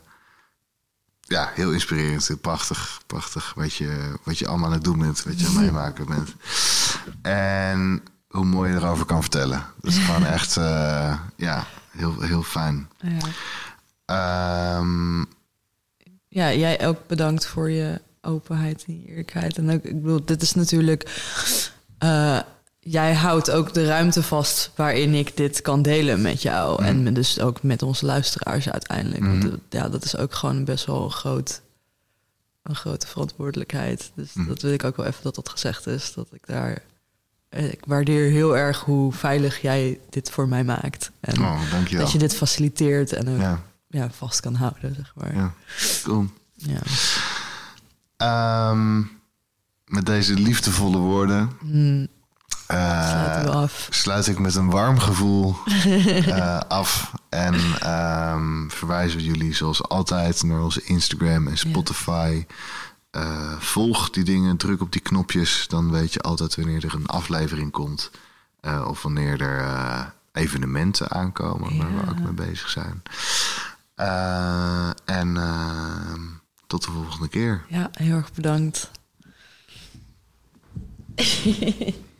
ja, heel inspirerend. Heel Prachtig, prachtig wat je, wat je allemaal aan het doen bent, wat je aan het (laughs) meemaken bent. En hoe mooi je erover kan vertellen. Dat is gewoon echt, eh, ja, heel, heel fijn. Ja. Ehm, ja, jij ook bedankt voor je openheid en eerlijkheid. En ook, ik bedoel, dit is natuurlijk... eh, jij houdt ook de ruimte vast waarin ik dit kan delen met jou. En met- dus ook met onze luisteraars uiteindelijk. Want Mhm. ja, dat is ook gewoon best wel een, groot, een grote verantwoordelijkheid. Dus dat wil ik ook wel even dat dat gezegd is. Dat ik daar... eh, Ik waardeer heel erg hoe veilig jij dit voor mij maakt. En oh, dankjewel. dat je dit faciliteert en ook Ja, ja, vast kan houden, zeg maar. ja, cool. Ja. Ehm, met deze liefdevolle woorden Sluiten we af. sluit ik met een warm gevoel (laughs) eh, af. En ehm, verwijzen we jullie zoals altijd naar onze Instagram en Spotify. Eh, volg die dingen, druk op die knopjes. Dan weet je altijd wanneer er een aflevering komt. Of wanneer er evenementen aankomen waar we ook mee bezig zijn. En eh, tot de volgende keer. Ja, heel erg bedankt. (laughs)